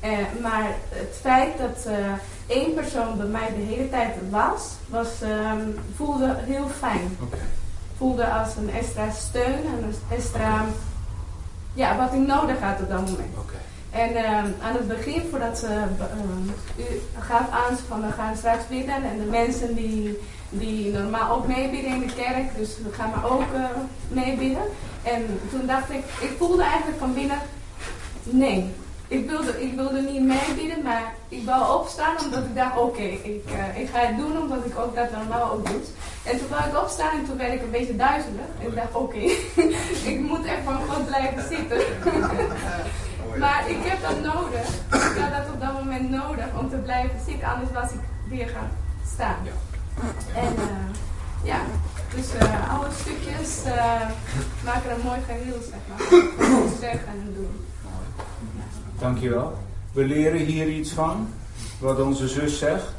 Eh, maar het feit dat eh, één persoon bij mij de hele tijd was, was ehm, voelde heel fijn. Oké. Voelde als een extra steun en een extra, ja, wat ik nodig had op dat moment. En ehm, aan het begin, voordat ze, ehm, u gaf aan van we gaan straks bidden en de mensen die, die normaal ook meebidden in de kerk, dus we gaan maar ook uh, meebidden. En toen dacht ik, ik voelde eigenlijk van binnen, nee, ik wilde, ik wilde niet meebidden, maar ik wou opstaan omdat ik dacht, oké, ik, uh, ik ga het doen omdat ik ook dat normaal ook doe. En toen wou ik opstaan en toen werd ik een beetje duizelig. En ik dacht, oké, ik moet echt van God blijven zitten. maar ik heb dat nodig. Ik had dat op dat moment nodig om te blijven zitten, anders was ik weer gaan staan. En uh, ja, dus uh, alle stukjes maken een mooi geheel, zeg maar. Zeggen en doen. Dankjewel. We leren hier iets van, wat onze zus zegt.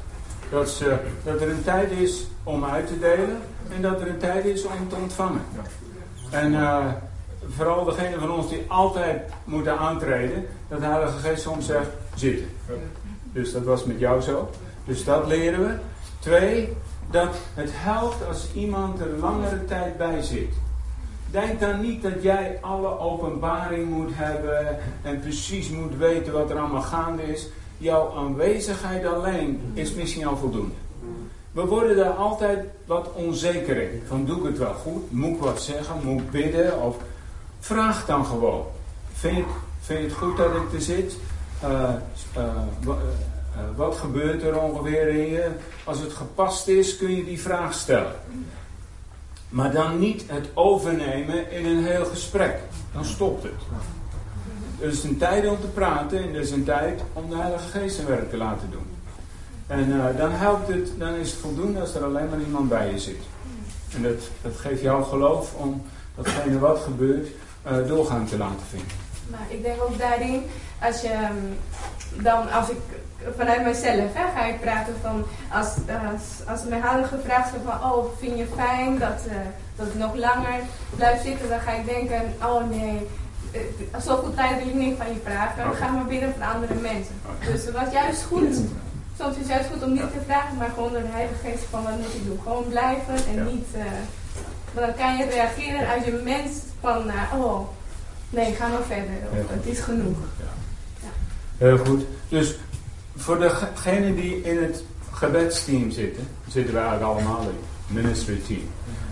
Dat, ze, dat er een tijd is om uit te delen en dat er een tijd is om te ontvangen. En uh, vooral degene van ons die altijd moeten aantreden, dat de Heilige Geest soms zegt, zitten. Dus dat was met jou zo. Dus dat leren we. Twee, dat het helpt als iemand er langere tijd bij zit. Denk dan niet dat jij alle openbaring moet hebben en precies moet weten wat er allemaal gaande is. Jouw aanwezigheid alleen is misschien al voldoende. We worden daar altijd wat onzeker in. Van doe ik het wel goed? Moet ik wat zeggen? Moet ik bidden? Of vraag dan gewoon. Vind je, vind het goed dat ik er zit? Uh, uh, wat gebeurt er ongeveer in je? Als het gepast is, kun je die vraag stellen. Maar dan niet het overnemen in een heel gesprek. Dan stopt het. Er is een tijd om te praten en er is een tijd om de Heilige Geest zijn werk te laten doen. En uh, dan helpt het, dan is het voldoende als er alleen maar iemand bij je zit. En dat, dat geeft jou geloof om datgene wat gebeurt uh, doorgang te laten vinden. Maar ik denk ook daarin, als je dan, als ik vanuit mezelf hè, ga ik praten van, als, als, als mijn heilige vraagt van, oh vind je fijn dat, uh, dat ik nog langer blijf zitten, dan ga ik denken, oh nee, zoveel tijd wil ik niet van je vragen, dan ga maar binnen voor andere mensen. Dus het was juist goed soms is het juist goed om niet te vragen, maar gewoon door de Heilige Geest van wat moet ik doen. Gewoon blijven en niet. Uh, dan kan je reageren als je mens van, uh, oh, nee, ga nog verder. Of, het is genoeg. Ja. Heel goed. Dus voor degenen die in het gebedsteam zitten, zitten we eigenlijk allemaal in. Ministry team.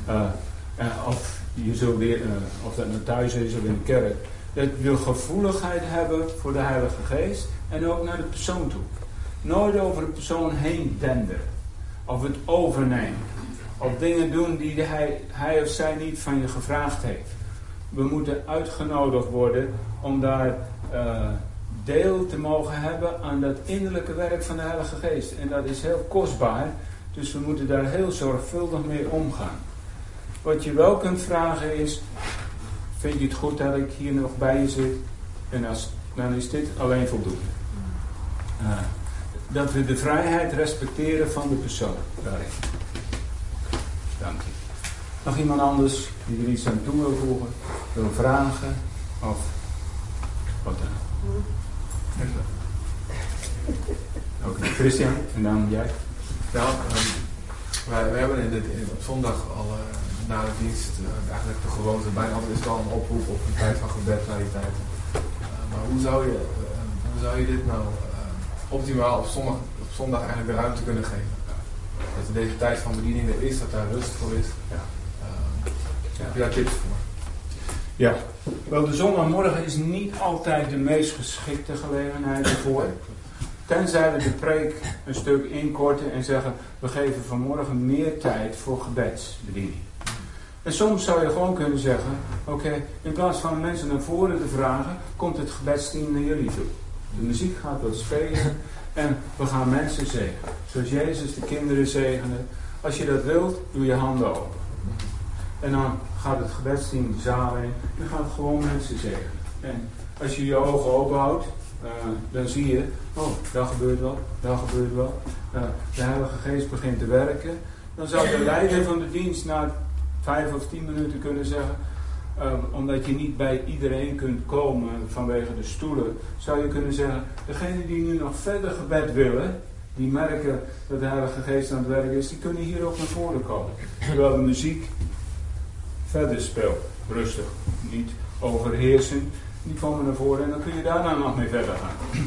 Uh, of je zult weer, of dat nou thuis is of in de kerk. Dat we gevoeligheid hebben voor de Heilige Geest en ook naar de persoon toe. Nooit over de persoon heen denderen. Of het overnemen. Of dingen doen die hij, hij of zij niet van je gevraagd heeft. We moeten uitgenodigd worden om daar deel te mogen hebben aan dat innerlijke werk van de Heilige Geest. En dat is heel kostbaar. Dus we moeten daar heel zorgvuldig mee omgaan. Wat je wel kunt vragen is: Vind je het goed dat ik hier nog bij je zit? En als, dan is dit alleen voldoende. Uh, dat we de vrijheid respecteren van de persoon daarin. Dank je. Nog iemand anders die er iets aan toe wil voegen, wil vragen of wat dan? Oké, okay. Christian en dan jij. Um, wij, wij, hebben in dit, in, op zondag al uh, na de dienst uh, eigenlijk de gewoonte, bijna altijd is het al een oproep op een tijd van gebed naar die tijd. Uh, maar hoe zou je, hoe zou je dit nou optimaal op zondag, op zondag eigenlijk de ruimte kunnen geven. Dat in deze tijd van bediening er is, dat daar rust voor is. Ja. Ja. Heb je daar tips voor? Ja, wel de zondagmorgen is niet altijd de meest geschikte gelegenheid ervoor. Tenzij we de preek een stuk inkorten en zeggen, we geven vanmorgen meer tijd voor gebedsbediening. En soms zou je gewoon kunnen zeggen, oké, in plaats van mensen naar voren te vragen, komt het gebedsteam naar jullie toe. De muziek gaat wat spelen en we gaan mensen zegenen. Zoals Jezus de kinderen zegende. Als je dat wilt, doe je handen open. En dan gaat het gebedsteam de zaal in en gaat gewoon mensen zegenen. En als je je ogen open houdt, uh, dan zie je, oh, daar gebeurt wat, daar gebeurt wat. Uh, de Heilige Geest begint te werken. Dan zou de leider van de dienst na vijf of tien minuten kunnen zeggen, Um, omdat je niet bij iedereen kunt komen vanwege de stoelen, zou je kunnen zeggen, degenen die nu nog verder gebed willen, die merken dat de Heilige Geest aan het werk is, die kunnen hier ook naar voren komen. Terwijl de muziek verder speelt, rustig, niet overheersen. Die komen naar voren en dan kun je daarna nog mee verder gaan.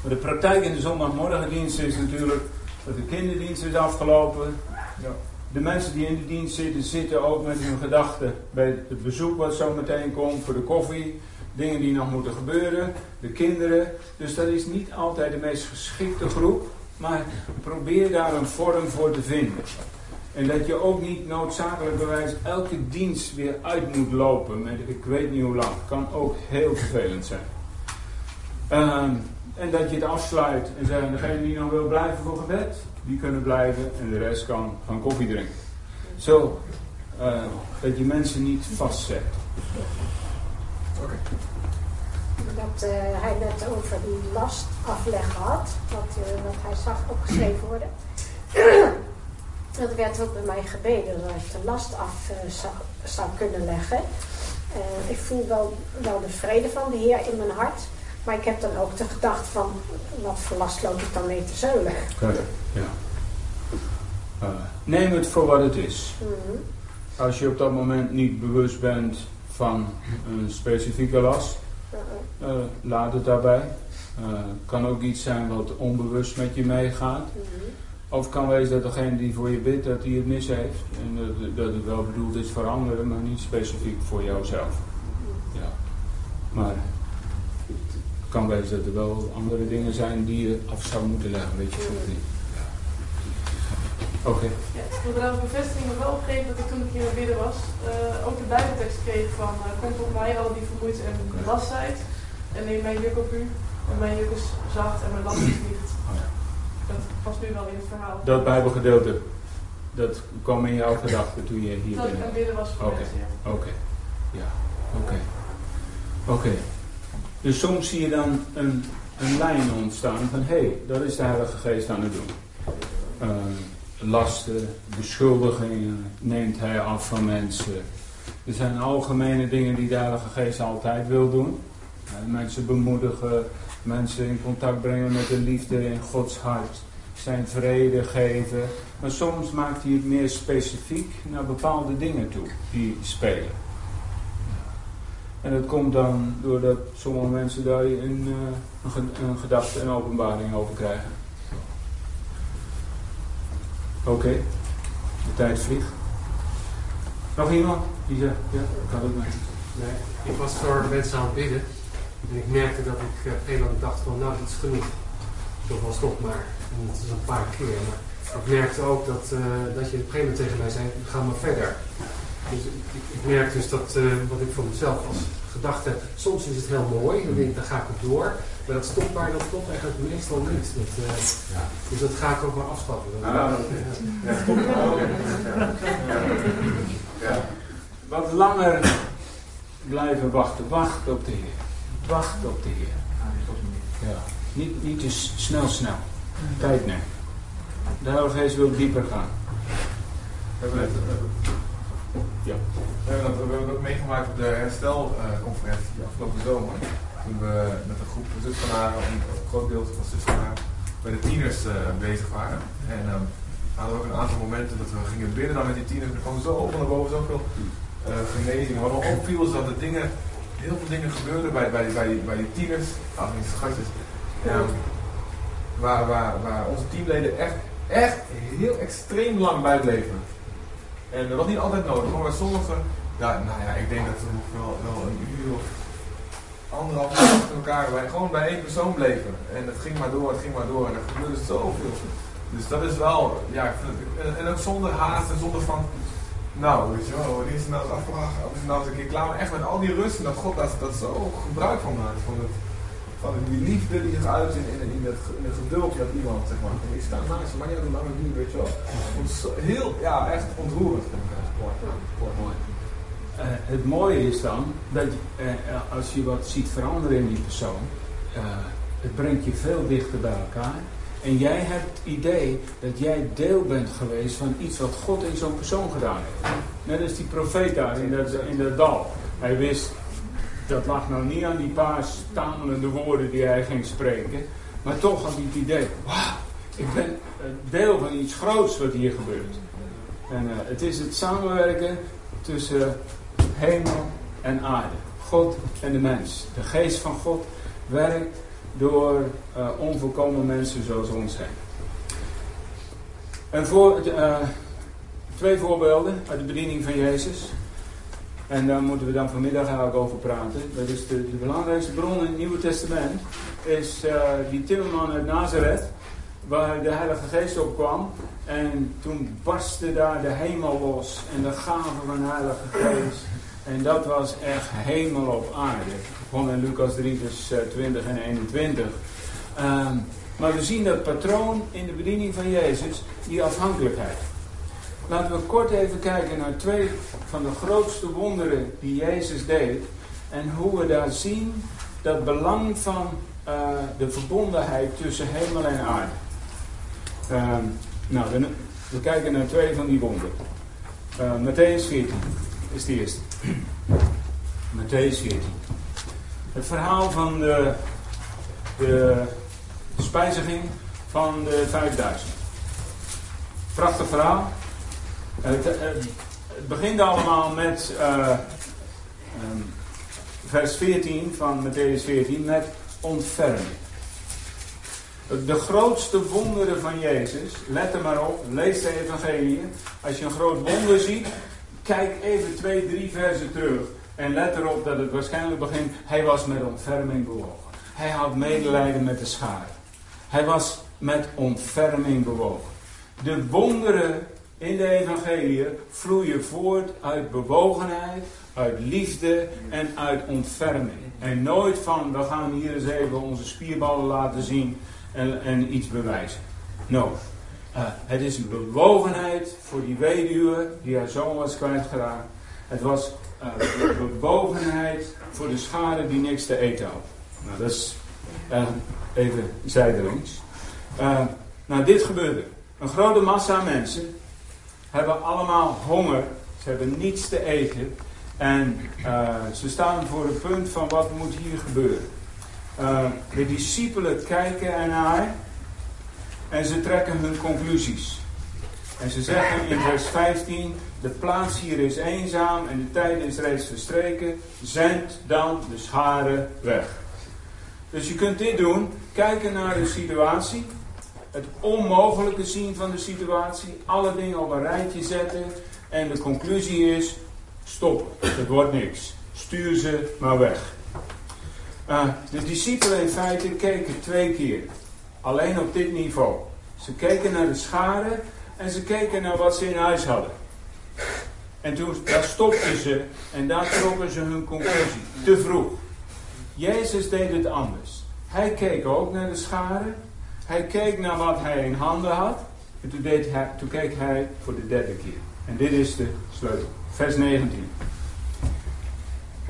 Maar de praktijk in de zondagmorgendienst is natuurlijk dat de kinderdienst is afgelopen. Ja. De mensen die in de dienst zitten, zitten ook met hun gedachten bij het bezoek wat zo meteen komt, voor de koffie, dingen die nog moeten gebeuren, de kinderen. Dus dat is niet altijd de meest geschikte groep, maar probeer daar een vorm voor te vinden. En dat je ook niet noodzakelijk bewijs elke dienst weer uit moet lopen met ik weet niet hoe lang. Kan ook heel vervelend zijn. Ehm, en dat je het afsluit en zeggen degene die nog wil blijven voor gebed, die kunnen blijven en de rest kan gaan koffie drinken. Zo, eh, dat je mensen niet vastzet. Oké. Dat eh, hij net over die last afleggen had, wat, eh, wat hij zag opgeschreven worden. Dat werd ook bij mij gebeden dat ik de last af eh, zou, zou kunnen leggen. Eh, ik voel wel, wel de vrede van de Heer in mijn hart. Maar ik heb dan ook de gedachte van, wat voor last loop ik dan mee te zeulen? Ja. Eh, neem het voor wat het is. Mhm. Als je op dat moment niet bewust bent van een specifieke last, eh, laat het daarbij. Het kan ook iets zijn wat onbewust met je meegaat. Mhm. Of kan wezen dat degene die voor je bidt, dat hij het mis heeft. En dat, dat het wel bedoeld is voor anderen, maar niet specifiek voor jouzelf. Ja. Maar het kan wezen dat er wel andere dingen zijn die je af zou moeten leggen, weet je soms niet. Ja. Oké. Ja, ik wil trouwens bevestiging nog wel geven dat ik toen ik hier naar binnen was, eh, ook de bijbeltekst kreeg van uh, kom tot mij al die vermoeid en belast zijt en neem mijn juk op u en mijn juk is zacht en mijn last is licht. Dat was nu wel in het verhaal. Dat bijbelgedeelte, dat kwam in jouw gedachten toen je hier Dat aan binnen was voor mensen, ja. Oké, ja, oké. Oké. Dus soms zie je dan een, een lijn ontstaan van hé, hey, dat is de Heilige Geest aan het doen. Eh, lasten, beschuldigingen neemt hij af van mensen. Er zijn algemene dingen die de Heilige Geest altijd wil doen. Eh, mensen bemoedigen, mensen in contact brengen met de liefde in Gods hart. Zijn vrede geven. Maar soms maakt hij het meer specifiek naar bepaalde dingen toe die spelen. En dat komt dan doordat sommige mensen daar een, eh, een, ge- een gedachte en openbaring over krijgen. Oké, de tijd vliegt. Nog iemand? Die ja, ook mee. Nee, ik was voor mensen aan het bidden. En ik merkte dat ik eh, op een gegeven moment dacht van nou, dat is genoeg. Toch wel stop maar. En het is een paar keer. Maar ik merkte ook dat, eh, dat je op een gegeven moment tegen mij zei, ga maar verder. Dus ik, ik, ik merk dus dat eh, wat ik voor mezelf als gedachte heb, soms is het heel mooi, dan denk ik, daar ga ik op door. Maar dat stopt maar, dat klopt eigenlijk meestal niet. Dat, eh, Dus dat ga ik ook maar afstappen. Dat- Ah, ja. ja. Ja. Wat langer blijven wachten. Wacht op de Heer. Wacht op de Heer. Ja. Niet, niet te s- snel, snel. Tijd nemen. De Heilige Geest wil dieper gaan. We hebben het, Ja. we hebben het, we hebben ook meegemaakt op de herstelconferentie afgelopen zomer. Toen we met een groep zusvanaren, een groot deel van zusvanaren, bij de tieners eh, bezig waren. En ehm, we hadden ook een aantal momenten dat we gingen bidden dan met die tieners. Er kwam zoveel naar boven, zoveel uh, genezing. Wat nog opviel is dat er dingen, heel veel dingen gebeurden bij, bij, bij, die, bij die tieners, ach niet schatjes, ehm, waar, waar, waar onze teamleden echt, echt heel extreem lang bij bleven. En dat was niet altijd nodig, maar bij sommigen, ja, nou ja, ik denk dat we wel, wel een uur of anderhalf uur achter elkaar bij, gewoon bij één persoon bleven. En het ging maar door, het ging maar door en er gebeurde zoveel. Dus dat is wel, ja, ik vind het, en, en ook zonder haast en zonder van, nou, weet je wel, wanneer is nou eens of is nou eens een keer klaar, maar echt met al die rust en dat God dat, dat zo gebruik van maakt. Van, het, van die liefde die zich uit in, in, in, het, in het geduld met iemand, zeg maar. Ik sta naast je, maar jij doet lang duur, weet je wel. Zo- heel, ja, echt ontroerend. dat. Mooi. Eh, het mooie is dan dat eh, als je wat ziet veranderen in die persoon, eh, het brengt je veel dichter bij elkaar. En jij hebt het idee dat jij deel bent geweest van iets wat God in zo'n persoon gedaan heeft. Net als die profeet daar in dat, in dal. Hij wist, dat lag nou niet aan die paar stamelende woorden die hij ging spreken. Maar toch had hij het idee, wauw, ik ben eh, deel van iets groots wat hier gebeurt. En eh, het is het samenwerken tussen hemel en aarde. God en de mens. De geest van God werkt door uh, onvolkomen mensen zoals ons heen. En voor, uh, twee voorbeelden uit de bediening van Jezus. En daar moeten we dan vanmiddag eigenlijk over praten. Dat is de, de belangrijkste bron in het Nieuwe Testament. Is uh, die timmerman uit Nazareth. Waar de Heilige Geest op kwam. En toen barstte daar de hemel los. En de gaven van de Heilige Geest. En dat was echt hemel op aarde. Gewoon in Lucas 3 vers 20 en 21. Um, maar we zien dat patroon in de bediening van Jezus. Die afhankelijkheid. Laten we kort even kijken naar twee van de grootste wonderen die Jezus deed. En hoe we daar zien dat belang van uh, de verbondenheid tussen hemel en aarde. Uh, nou, we, we, kijken naar twee van die wonderen. Uh, Matthäus 14 is de eerste. Matthäus 14. Het verhaal van de, de spijziging van de 5000. Prachtig verhaal. Het, het, het begint allemaal met uh, um, vers 14 van Matthäus 14 met ontferming. De grootste wonderen van Jezus, let er maar op, lees de evangelie. Als je een groot wonder ziet, kijk even twee, drie versen terug. En let erop dat het waarschijnlijk begint, hij was met ontferming bewogen. Hij had medelijden met de schade. Hij was met ontferming bewogen. De wonderen in de evangelie vloeien voort uit bewogenheid, uit liefde en uit ontferming. En nooit van, we gaan hier eens even onze spierballen laten zien en, en iets bewijzen. No. Uh, het is een bewogenheid voor die weduwe die haar zoon was kwijtgeraakt. Het was uh, bewogenheid voor de schade die niks te eten had. Nou, dat is uh, even zijdelings. nou, dit gebeurde. Een grote massa mensen hebben allemaal honger. Ze hebben niets te eten. En uh, ze staan voor het punt van wat moet hier gebeuren. Uh, de discipelen kijken ernaar en ze trekken hun conclusies. En ze zeggen in vers 15: De plaats hier is eenzaam en de tijd is reeds verstreken. Zend dan de scharen weg. Dus je kunt dit doen: kijken naar de situatie, het onmogelijke zien van de situatie, alle dingen op een rijtje zetten en de conclusie is: stop, het wordt niks. Stuur ze maar weg. Uh, de discipelen in feite keken twee keer. Alleen op dit niveau. Ze keken naar de schade en ze keken naar wat ze in huis hadden. En toen stopten ze en daar trokken ze hun conclusie. Te vroeg. Jezus deed het anders. Hij keek ook naar de schade. Hij keek naar wat hij in handen had. En toen, keek hij voor de derde keer. En dit is de sleutel. Vers 19.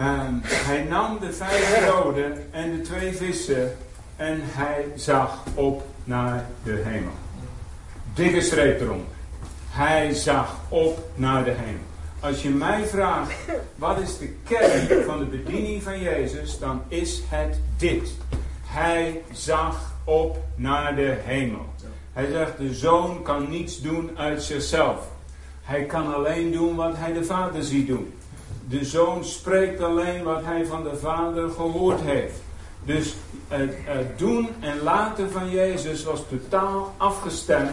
Um, hij nam de vijf broden en de twee vissen en hij zag op naar de hemel. Dikke streep eronder. Hij zag op naar de hemel. Als je mij vraagt, wat is de kern van de bediening van Jezus, dan is het dit. Hij zag op naar de hemel. Hij zegt, de zoon kan niets doen uit zichzelf. Hij kan alleen doen wat hij de vader ziet doen. De zoon spreekt alleen wat hij van de vader gehoord heeft. Dus het, het doen en laten van Jezus was totaal afgestemd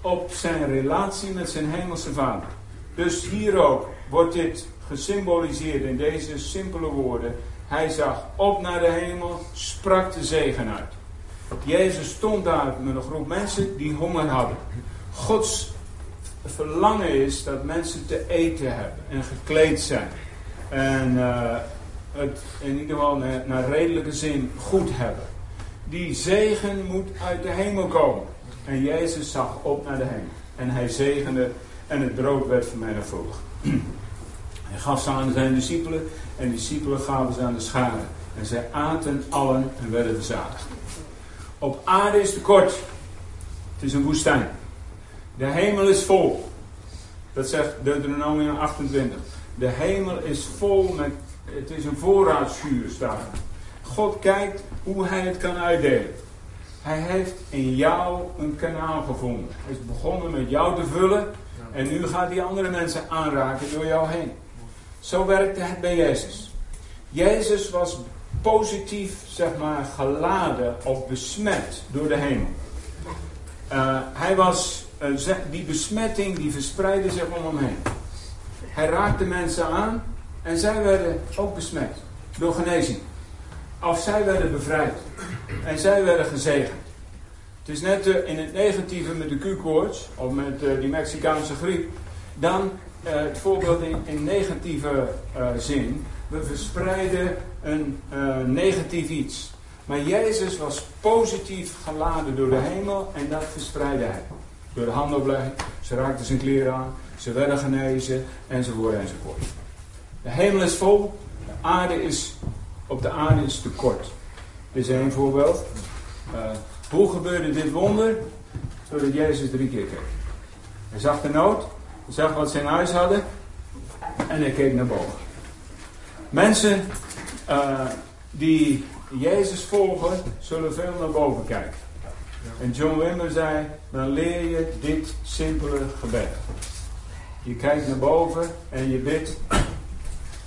op zijn relatie met zijn hemelse vader. Dus hier ook wordt dit gesymboliseerd in deze simpele woorden. Hij zag op naar de hemel, sprak de zegen uit. Jezus stond daar met een groep mensen die honger hadden. Gods verlangen is dat mensen te eten hebben en gekleed zijn. En uh, het in ieder geval naar redelijke zin goed hebben. Die zegen moet uit de hemel komen. En Jezus zag op naar de hemel. En hij zegende en het brood werd vermenigvuldigd. Hij gaf ze aan zijn discipelen en de discipelen gaven ze aan de scharen. En zij aten allen en werden verzadigd. Op aarde is tekort. Het is een woestijn. De hemel is vol. Dat zegt Deuteronomium 28. De hemel is vol met. Het is een voorraadsvuur staat. God kijkt hoe hij het kan uitdelen. Hij heeft in jou een kanaal gevonden. Hij is begonnen met jou te vullen. En nu gaat hij andere mensen aanraken door jou heen. Zo werkte het bij Jezus. Jezus was positief, zeg maar, geladen of besmet door de hemel. Uh, hij was, uh, die besmetting die verspreidde zich om hem heen. Hij raakte mensen aan en zij werden ook besmet door genezing. Of zij werden bevrijd en zij werden gezegend. Het is net uh, in het negatieve met de Q-koorts of met die Mexicaanse griep. Dan het voorbeeld in, negatieve zin. We verspreiden een negatief iets. Maar Jezus was positief geladen door de hemel en dat verspreidde hij. Door de handoplegging, ze raakten zijn kleren aan, ze werden genezen, enzovoort enzovoort. De hemel is vol, de aarde is, op de aarde is tekort. Dit is één voorbeeld. Hoe gebeurde dit wonder? Doordat Jezus drie keer keek. Hij zag de nood, hij zag wat ze in huis hadden en hij keek naar boven. Mensen uh, die Jezus volgen, zullen veel naar boven kijken. En John Wimber zei, dan leer je dit simpele gebed. Je kijkt naar boven en je bidt,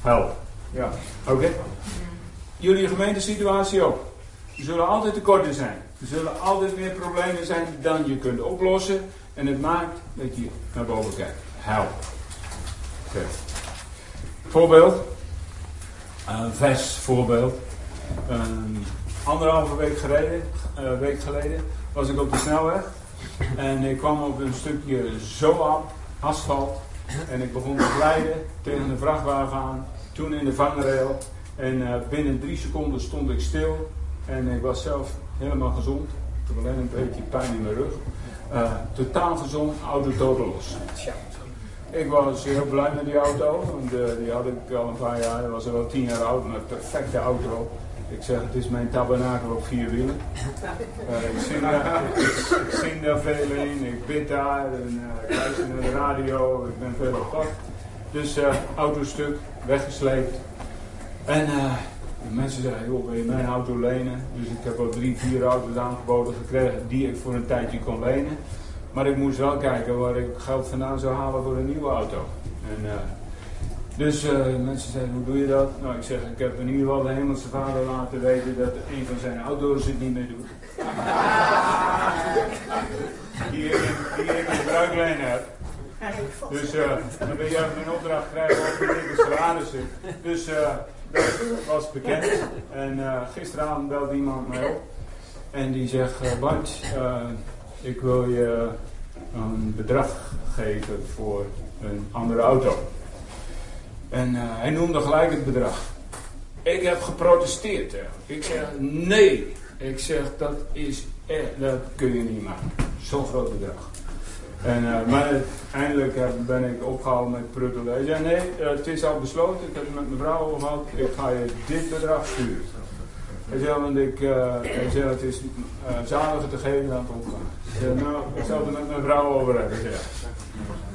help. Ja, oké? Jullie gemeentesituatie ook. Er zullen altijd tekorten zijn. Er zullen altijd meer problemen zijn dan je kunt oplossen. En het maakt dat je naar boven kijkt. Help. Voorbeeld. Een vers voorbeeld. Um, anderhalve week geleden, uh, week geleden was ik op de snelweg. En ik kwam op een stukje zo af, asfalt. En ik begon te glijden tegen een vrachtwagen aan. Toen in de vangrail. En uh, binnen drie seconden stond ik stil. En ik was zelf helemaal gezond. Ik heb alleen een beetje pijn in mijn rug. Uh, totaal gezond, auto totaal los. Ik was heel blij met die auto, want uh, die had ik al een paar jaar, was al wel tien jaar oud, maar een perfecte auto. Ik zeg, het is mijn tabernakel op vier wielen. Uh, ik, zing daar, ik, ik, zing daar veel in, ik bid daar, en, ik luister naar de radio, ik ben veel op pad. Dus autostuk, weggesleept. En mensen zeiden, joh, wil je mijn auto lenen? Dus ik heb al drie, vier auto's aangeboden gekregen die ik voor een tijdje kon lenen. Maar ik moest wel kijken waar ik geld vandaan zou halen voor een nieuwe auto. En, uh, dus uh, mensen zeiden, hoe doe je dat? Nou, ik zeg, ik heb in ieder geval de hemelse vader laten weten dat een van zijn auto's het niet meer doet. die, ik, die ik in heb. Dus uh, dan ben je mijn opdracht krijgen over de salarissen. Dus dat was bekend. En gisteravond belde iemand mij op. En die zegt, Bart, ik wil je een bedrag geven voor een andere auto. En uh, hij noemde gelijk het bedrag. Ik heb geprotesteerd. Ik zeg nee. Ik zeg dat is echt, dat kun je niet maken. Zo'n groot bedrag. En, uh, maar uiteindelijk ben ik opgehouden met pruttelen. Hij zei nee, uh, het is al besloten. Ik heb het met mijn vrouw over gehad. Ik ga je dit bedrag sturen. Hij zei, want ik, zei, het is zaliger te geven dan te ontvangen. Ja, nou, ik zal het met mijn vrouw over hebben.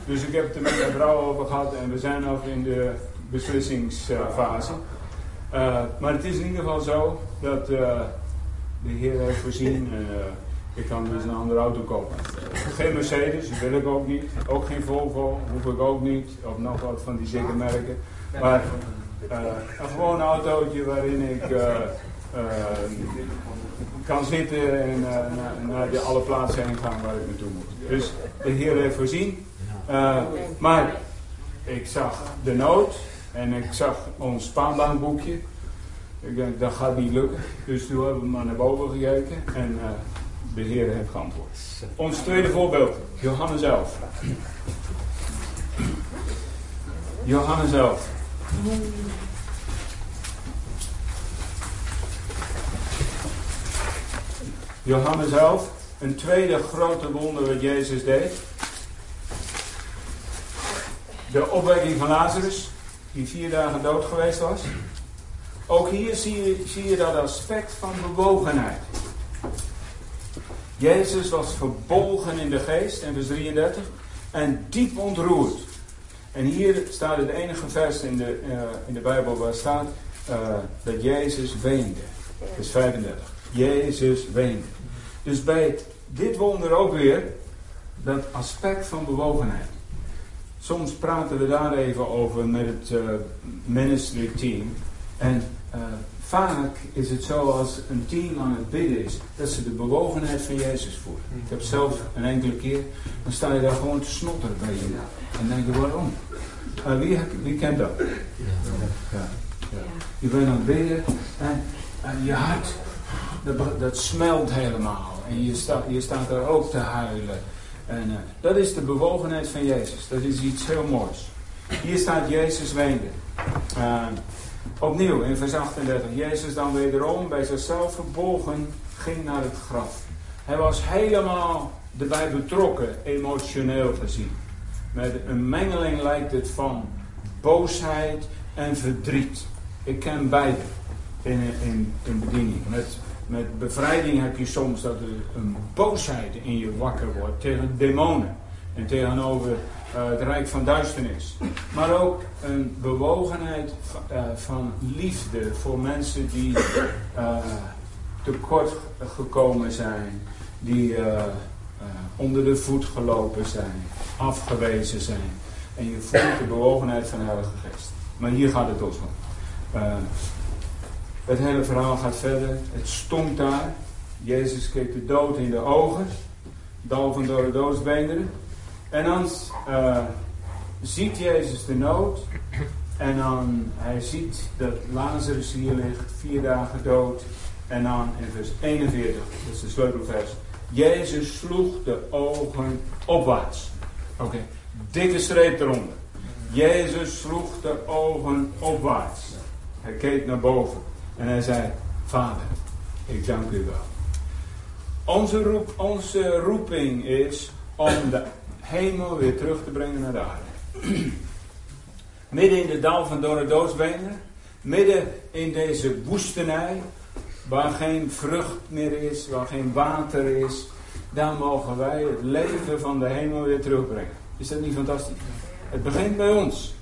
Dus ik heb het er met mijn vrouw over gehad en we zijn nog in de beslissingsfase. Uh, maar het is in ieder geval zo dat uh, de Heer heeft voorzien en uh, ik kan dus een andere auto kopen. Geen Mercedes, wil ik ook niet. Ook geen Volvo, hoef ik ook niet. Of nog wat van die zieke merken. Maar een gewoon autootje waarin ik kan zitten en naar, de alle plaatsen heen gaan waar ik naartoe moet. Dus de Heer heeft voorzien. Maar ik zag de nood en ik zag ons spaanbaanboekje. Ik denk, dat gaat niet lukken. Dus toen hebben we maar naar boven gekeken en de Heer geantwoord. Ons tweede voorbeeld, Johannes 11. Johannes 11. Johannes 11, een tweede grote wonder wat Jezus deed. De opwekking van Lazarus, die vier dagen dood geweest was. Ook hier zie je, zie je dat aspect van bewogenheid. Jezus was verbolgen in de geest, in vers 33, en diep ontroerd. En hier staat het enige vers in de, uh, in de Bijbel waar staat uh, dat Jezus weende. Vers 35. Jezus weende. Dus bij dit wonder ook weer dat aspect van bewogenheid. Soms praten we daar even over met het uh, ministry team. En eh, vaak is het zo als een team aan het bidden is, dat ze de bewogenheid van Jezus voelen. Ik heb zelf een enkele keer, dan sta je daar gewoon te snotteren bij je. En denk je, waarom? Uh, wie, wie kent dat? Ja. Je bent aan het bidden en, en je hart, dat, dat smelt helemaal. En je, sta, je staat er ook te huilen. En uh, dat is de bewogenheid van Jezus. Dat is iets heel moois. Hier staat Jezus weende. Uh, opnieuw in vers 38. Jezus dan wederom bij zichzelf verbolgen ging naar het graf. Hij was helemaal erbij betrokken, emotioneel gezien. Met een mengeling lijkt het van boosheid en verdriet. Ik ken beide in, in, in bediening. Met, met bevrijding heb je soms dat er een boosheid in je wakker wordt tegen demonen en tegenover uh, het rijk van duisternis. Maar ook een bewogenheid uh, van liefde voor mensen die uh, tekort gekomen zijn, die onder de voet gelopen zijn, afgewezen zijn. En je voelt de bewogenheid van de Heilige Geest. Maar hier gaat het ons om. het hele verhaal gaat verder. Het stonk daar. Jezus keek de dood in de ogen. Dal van de doodsbeenderen. En dan uh, ziet Jezus de nood. En dan hij ziet dat Lazarus hier ligt, vier dagen dood. En dan in vers 41, dat is de sleutelvers. Jezus sloeg de ogen opwaarts. Oké, dikke streep eronder. Jezus sloeg de ogen opwaarts. Hij keek naar boven. En hij zei, Vader, ik dank u wel. Onze, roep, onze roeping is om de hemel weer terug te brengen naar de aarde. midden in de dal van Dorre Doodsbenen, midden in deze woestenij, waar geen vrucht meer is, waar geen water is, daar mogen wij het leven van de hemel weer terugbrengen. Is dat niet fantastisch? Het begint bij ons.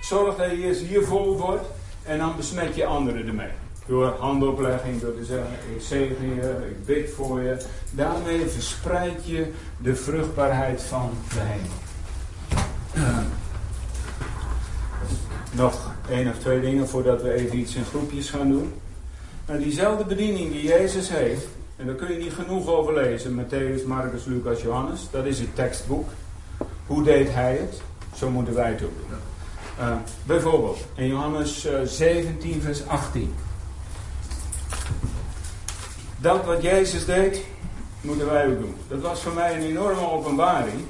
Zorg dat je hier vol wordt en dan besmet je anderen ermee. Door handoplegging, door te zeggen, ik zegen je, ik bid voor je. Daarmee verspreid je de vruchtbaarheid van de hemel. nog één of twee dingen voordat we even iets in groepjes gaan doen. Nou, diezelfde bediening die Jezus heeft, en daar kun je niet genoeg over lezen, Matthäus, Marcus, Lucas, Johannes, dat is het tekstboek. Hoe deed hij het? Zo moeten wij het ook doen. Uh, bijvoorbeeld in Johannes uh, 17, vers 18. Dat wat Jezus deed, moeten wij ook doen. Dat was voor mij een enorme openbaring.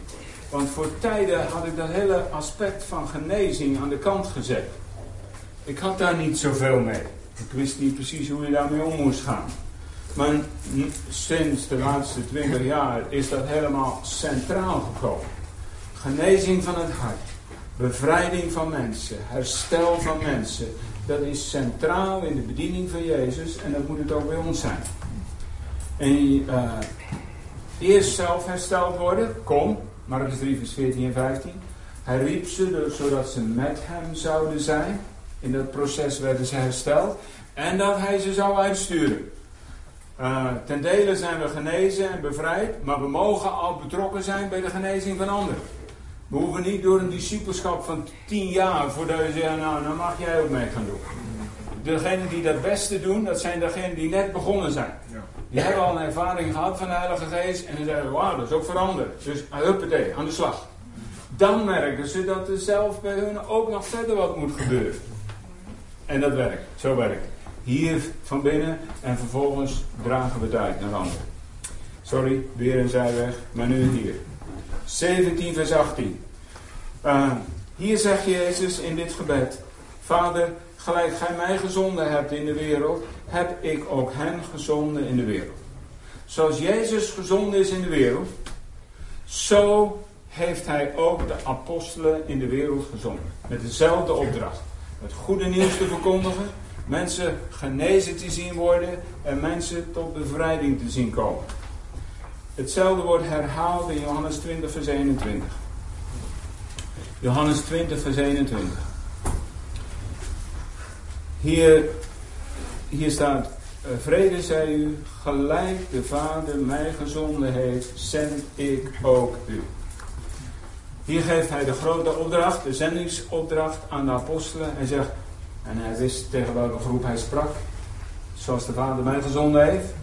Want voor tijden had ik dat hele aspect van genezing aan de kant gezet. Ik had daar niet zoveel mee. Ik wist niet precies hoe je daarmee om moest gaan. Maar sinds de laatste twintig jaar is dat helemaal centraal gekomen. Genezing van het hart, bevrijding van mensen, herstel van mensen. Dat is centraal in de bediening van Jezus en dat moet het ook bij ons zijn. En uh, eerst zelf hersteld worden, kom, Marcus 3 vers 14 en 15. Hij riep ze zodat ze met hem zouden zijn. In dat proces werden ze hersteld. En dat hij ze zou uitsturen. Uh, ten dele zijn we genezen en bevrijd, maar we mogen al betrokken zijn bij de genezing van anderen. We hoeven niet door een discipelschap van tien jaar voordat je zegt, nou, dan mag jij ook mee gaan doen. Degenen die dat beste doen, dat zijn degenen die net begonnen zijn. Die hebben al een ervaring gehad van de Heilige Geest en dan zeggen wauw, dat is ook veranderd. Dus huppatee, aan de slag. Dan merken ze dat er zelf bij hun ook nog verder wat moet gebeuren. En dat werkt, zo werkt Hier van binnen en vervolgens dragen we het naar anderen. Sorry, weer een zijweg, maar nu hier. 17 vers 18. Uh, hier zegt Jezus in dit gebed. Vader, gelijk gij mij gezonden hebt in de wereld, heb ik ook hen gezonden in de wereld. Zoals Jezus gezonden is in de wereld, zo heeft hij ook de apostelen in de wereld gezonden. Met dezelfde opdracht. Het goede nieuws te verkondigen, mensen genezen te zien worden en mensen tot bevrijding te zien komen. Hetzelfde wordt herhaald in Johannes 20, vers 21. Johannes 20, vers 21. Hier, hier staat, eh, vrede zij u, gelijk de Vader mij gezonden heeft, zend ik ook u. Hier geeft hij de grote opdracht, de zendingsopdracht aan de apostelen en zegt, En hij wist tegen welke groep hij sprak. Zoals de Vader mij gezonden heeft.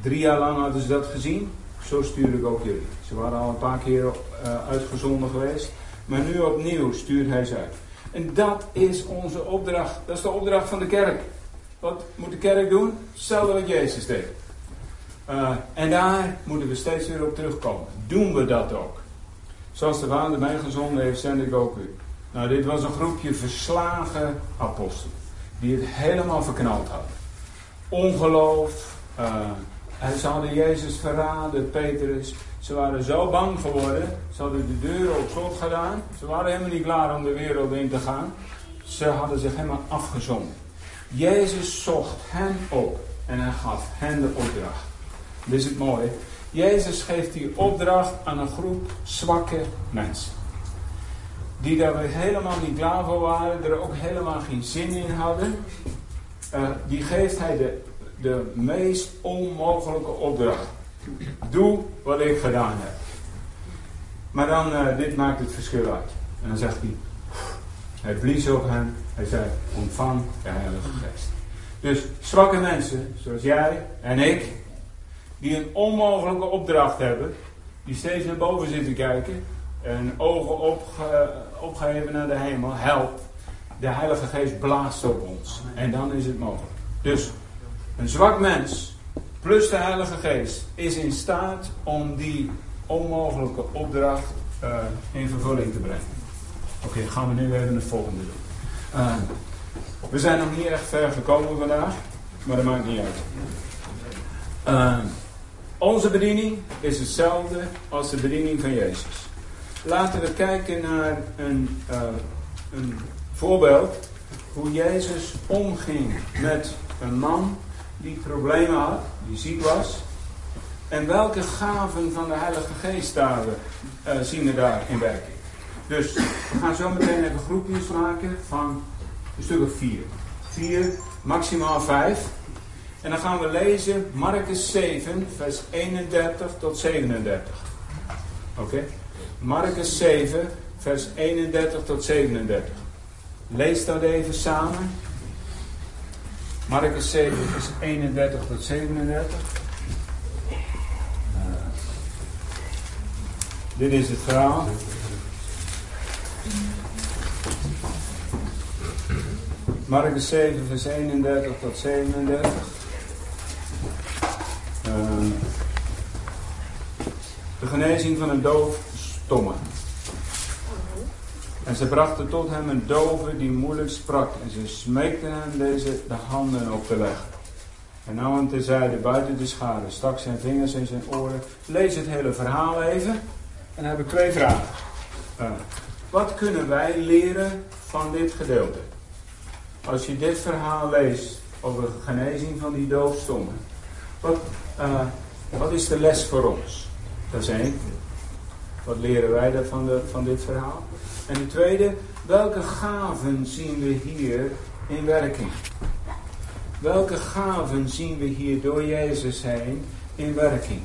Drie jaar lang hadden ze dat gezien. Zo stuur ik ook jullie. Ze waren al een paar keer uh, uitgezonden geweest. Maar nu opnieuw stuurt hij ze uit. En dat is onze opdracht. Dat is de opdracht van de kerk. Wat moet de kerk doen? Hetzelfde wat Jezus deed. Uh, en daar moeten we steeds weer op terugkomen. Doen we dat ook? Zoals de Vader mij gezonden heeft, zend ik ook u. Nou, dit was een groepje verslagen apostelen. Die het helemaal verknald hadden. Ongeloof. Uh, ze hadden Jezus verraden, Petrus. Ze waren zo bang geworden. Ze hadden de deuren op slot gedaan. Ze waren helemaal niet klaar om de wereld in te gaan. Ze hadden zich helemaal afgezonden. Jezus zocht hen op. En hij gaf hen de opdracht. Dit is het mooie. Jezus geeft die opdracht aan een groep zwakke mensen. Die daar helemaal niet klaar voor waren, er ook helemaal geen zin in hadden. Uh, die geeft hij de, de meest onmogelijke opdracht. Doe wat ik gedaan heb. Maar dan, uh, dit maakt het verschil uit. En dan zegt hij, hij blies op hen, hij zei, ontvang de Heilige Geest. Dus zwakke mensen, zoals jij en ik, die een onmogelijke opdracht hebben, die steeds naar boven zitten kijken en ogen opge, opgeheven naar de hemel, help. De Heilige Geest blaast op ons. En dan is het mogelijk. Dus een zwak mens plus de Heilige Geest is in staat om die onmogelijke opdracht uh, in vervulling te brengen. Oké, gaan we nu even het volgende doen. Uh, we zijn nog niet echt ver gekomen vandaag, maar dat maakt niet uit. Uh, onze bediening is hetzelfde als de bediening van Jezus. Laten we kijken naar een, een voorbeeld hoe Jezus omging met een man die problemen had, die ziek was. En welke gaven van de Heilige Geest daar uh, zien we daar in werking. Dus we gaan zo meteen even groepjes maken van een stuk of vier. Vier, maximaal vijf. En dan gaan we lezen Marcus 7, vers 31 tot 37. Oké? Okay. Marcus 7, vers 31 tot 37. Lees dat even samen. Marcus 7, vers 31 tot 37. Uh, dit is het verhaal. Marcus 7, vers 31 tot 37. Uh, de genezing van een doof stomme. En ze brachten tot hem een dove die moeilijk sprak. En ze smeekten hem deze de handen op te leggen. En nam hem terzijde buiten de schade, stak zijn vingers in zijn oren. Lees het hele verhaal even. En heb ik twee vragen. Uh, wat kunnen wij leren van dit gedeelte? Als je dit verhaal leest over de genezing van die doofstomme. Wat, uh, wat is de les voor ons? Dat is één. Wat leren wij van, de, van dit verhaal? En de tweede, welke gaven zien we hier in werking? Welke gaven zien we hier door Jezus heen in werking?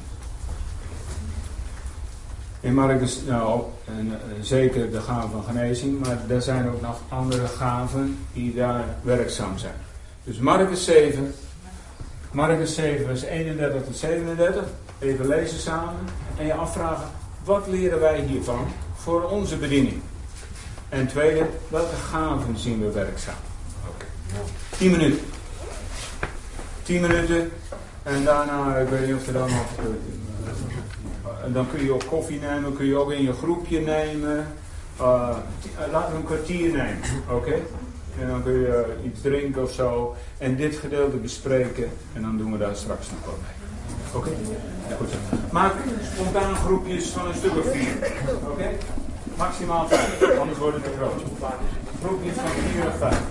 In Marcus, nou, en, uh, zeker de gaven van genezing, maar er zijn ook nog andere gaven die daar werkzaam zijn. Dus Marcus 7, Marcus 7, vers 31 tot 37, even lezen samen en je afvragen, wat leren wij hiervan voor onze bediening? En tweede, welke gaven zien we werkzaam? Oké. Okay. 10 minuten. 10 minuten. En daarna, ik weet niet of er dan nog. Uh, dan kun je ook koffie nemen, kun je ook in je groepje nemen. Uh, laten we een kwartier nemen, oké? En dan kun je iets drinken of zo. En dit gedeelte bespreken. En dan doen we daar straks nog wat mee. Oké? Okay? Goed. Maak spontaan groepjes van een stuk of vier. Oké? Maximaal vijf, anders wordt het te groot. Groepjes van vier of vijf.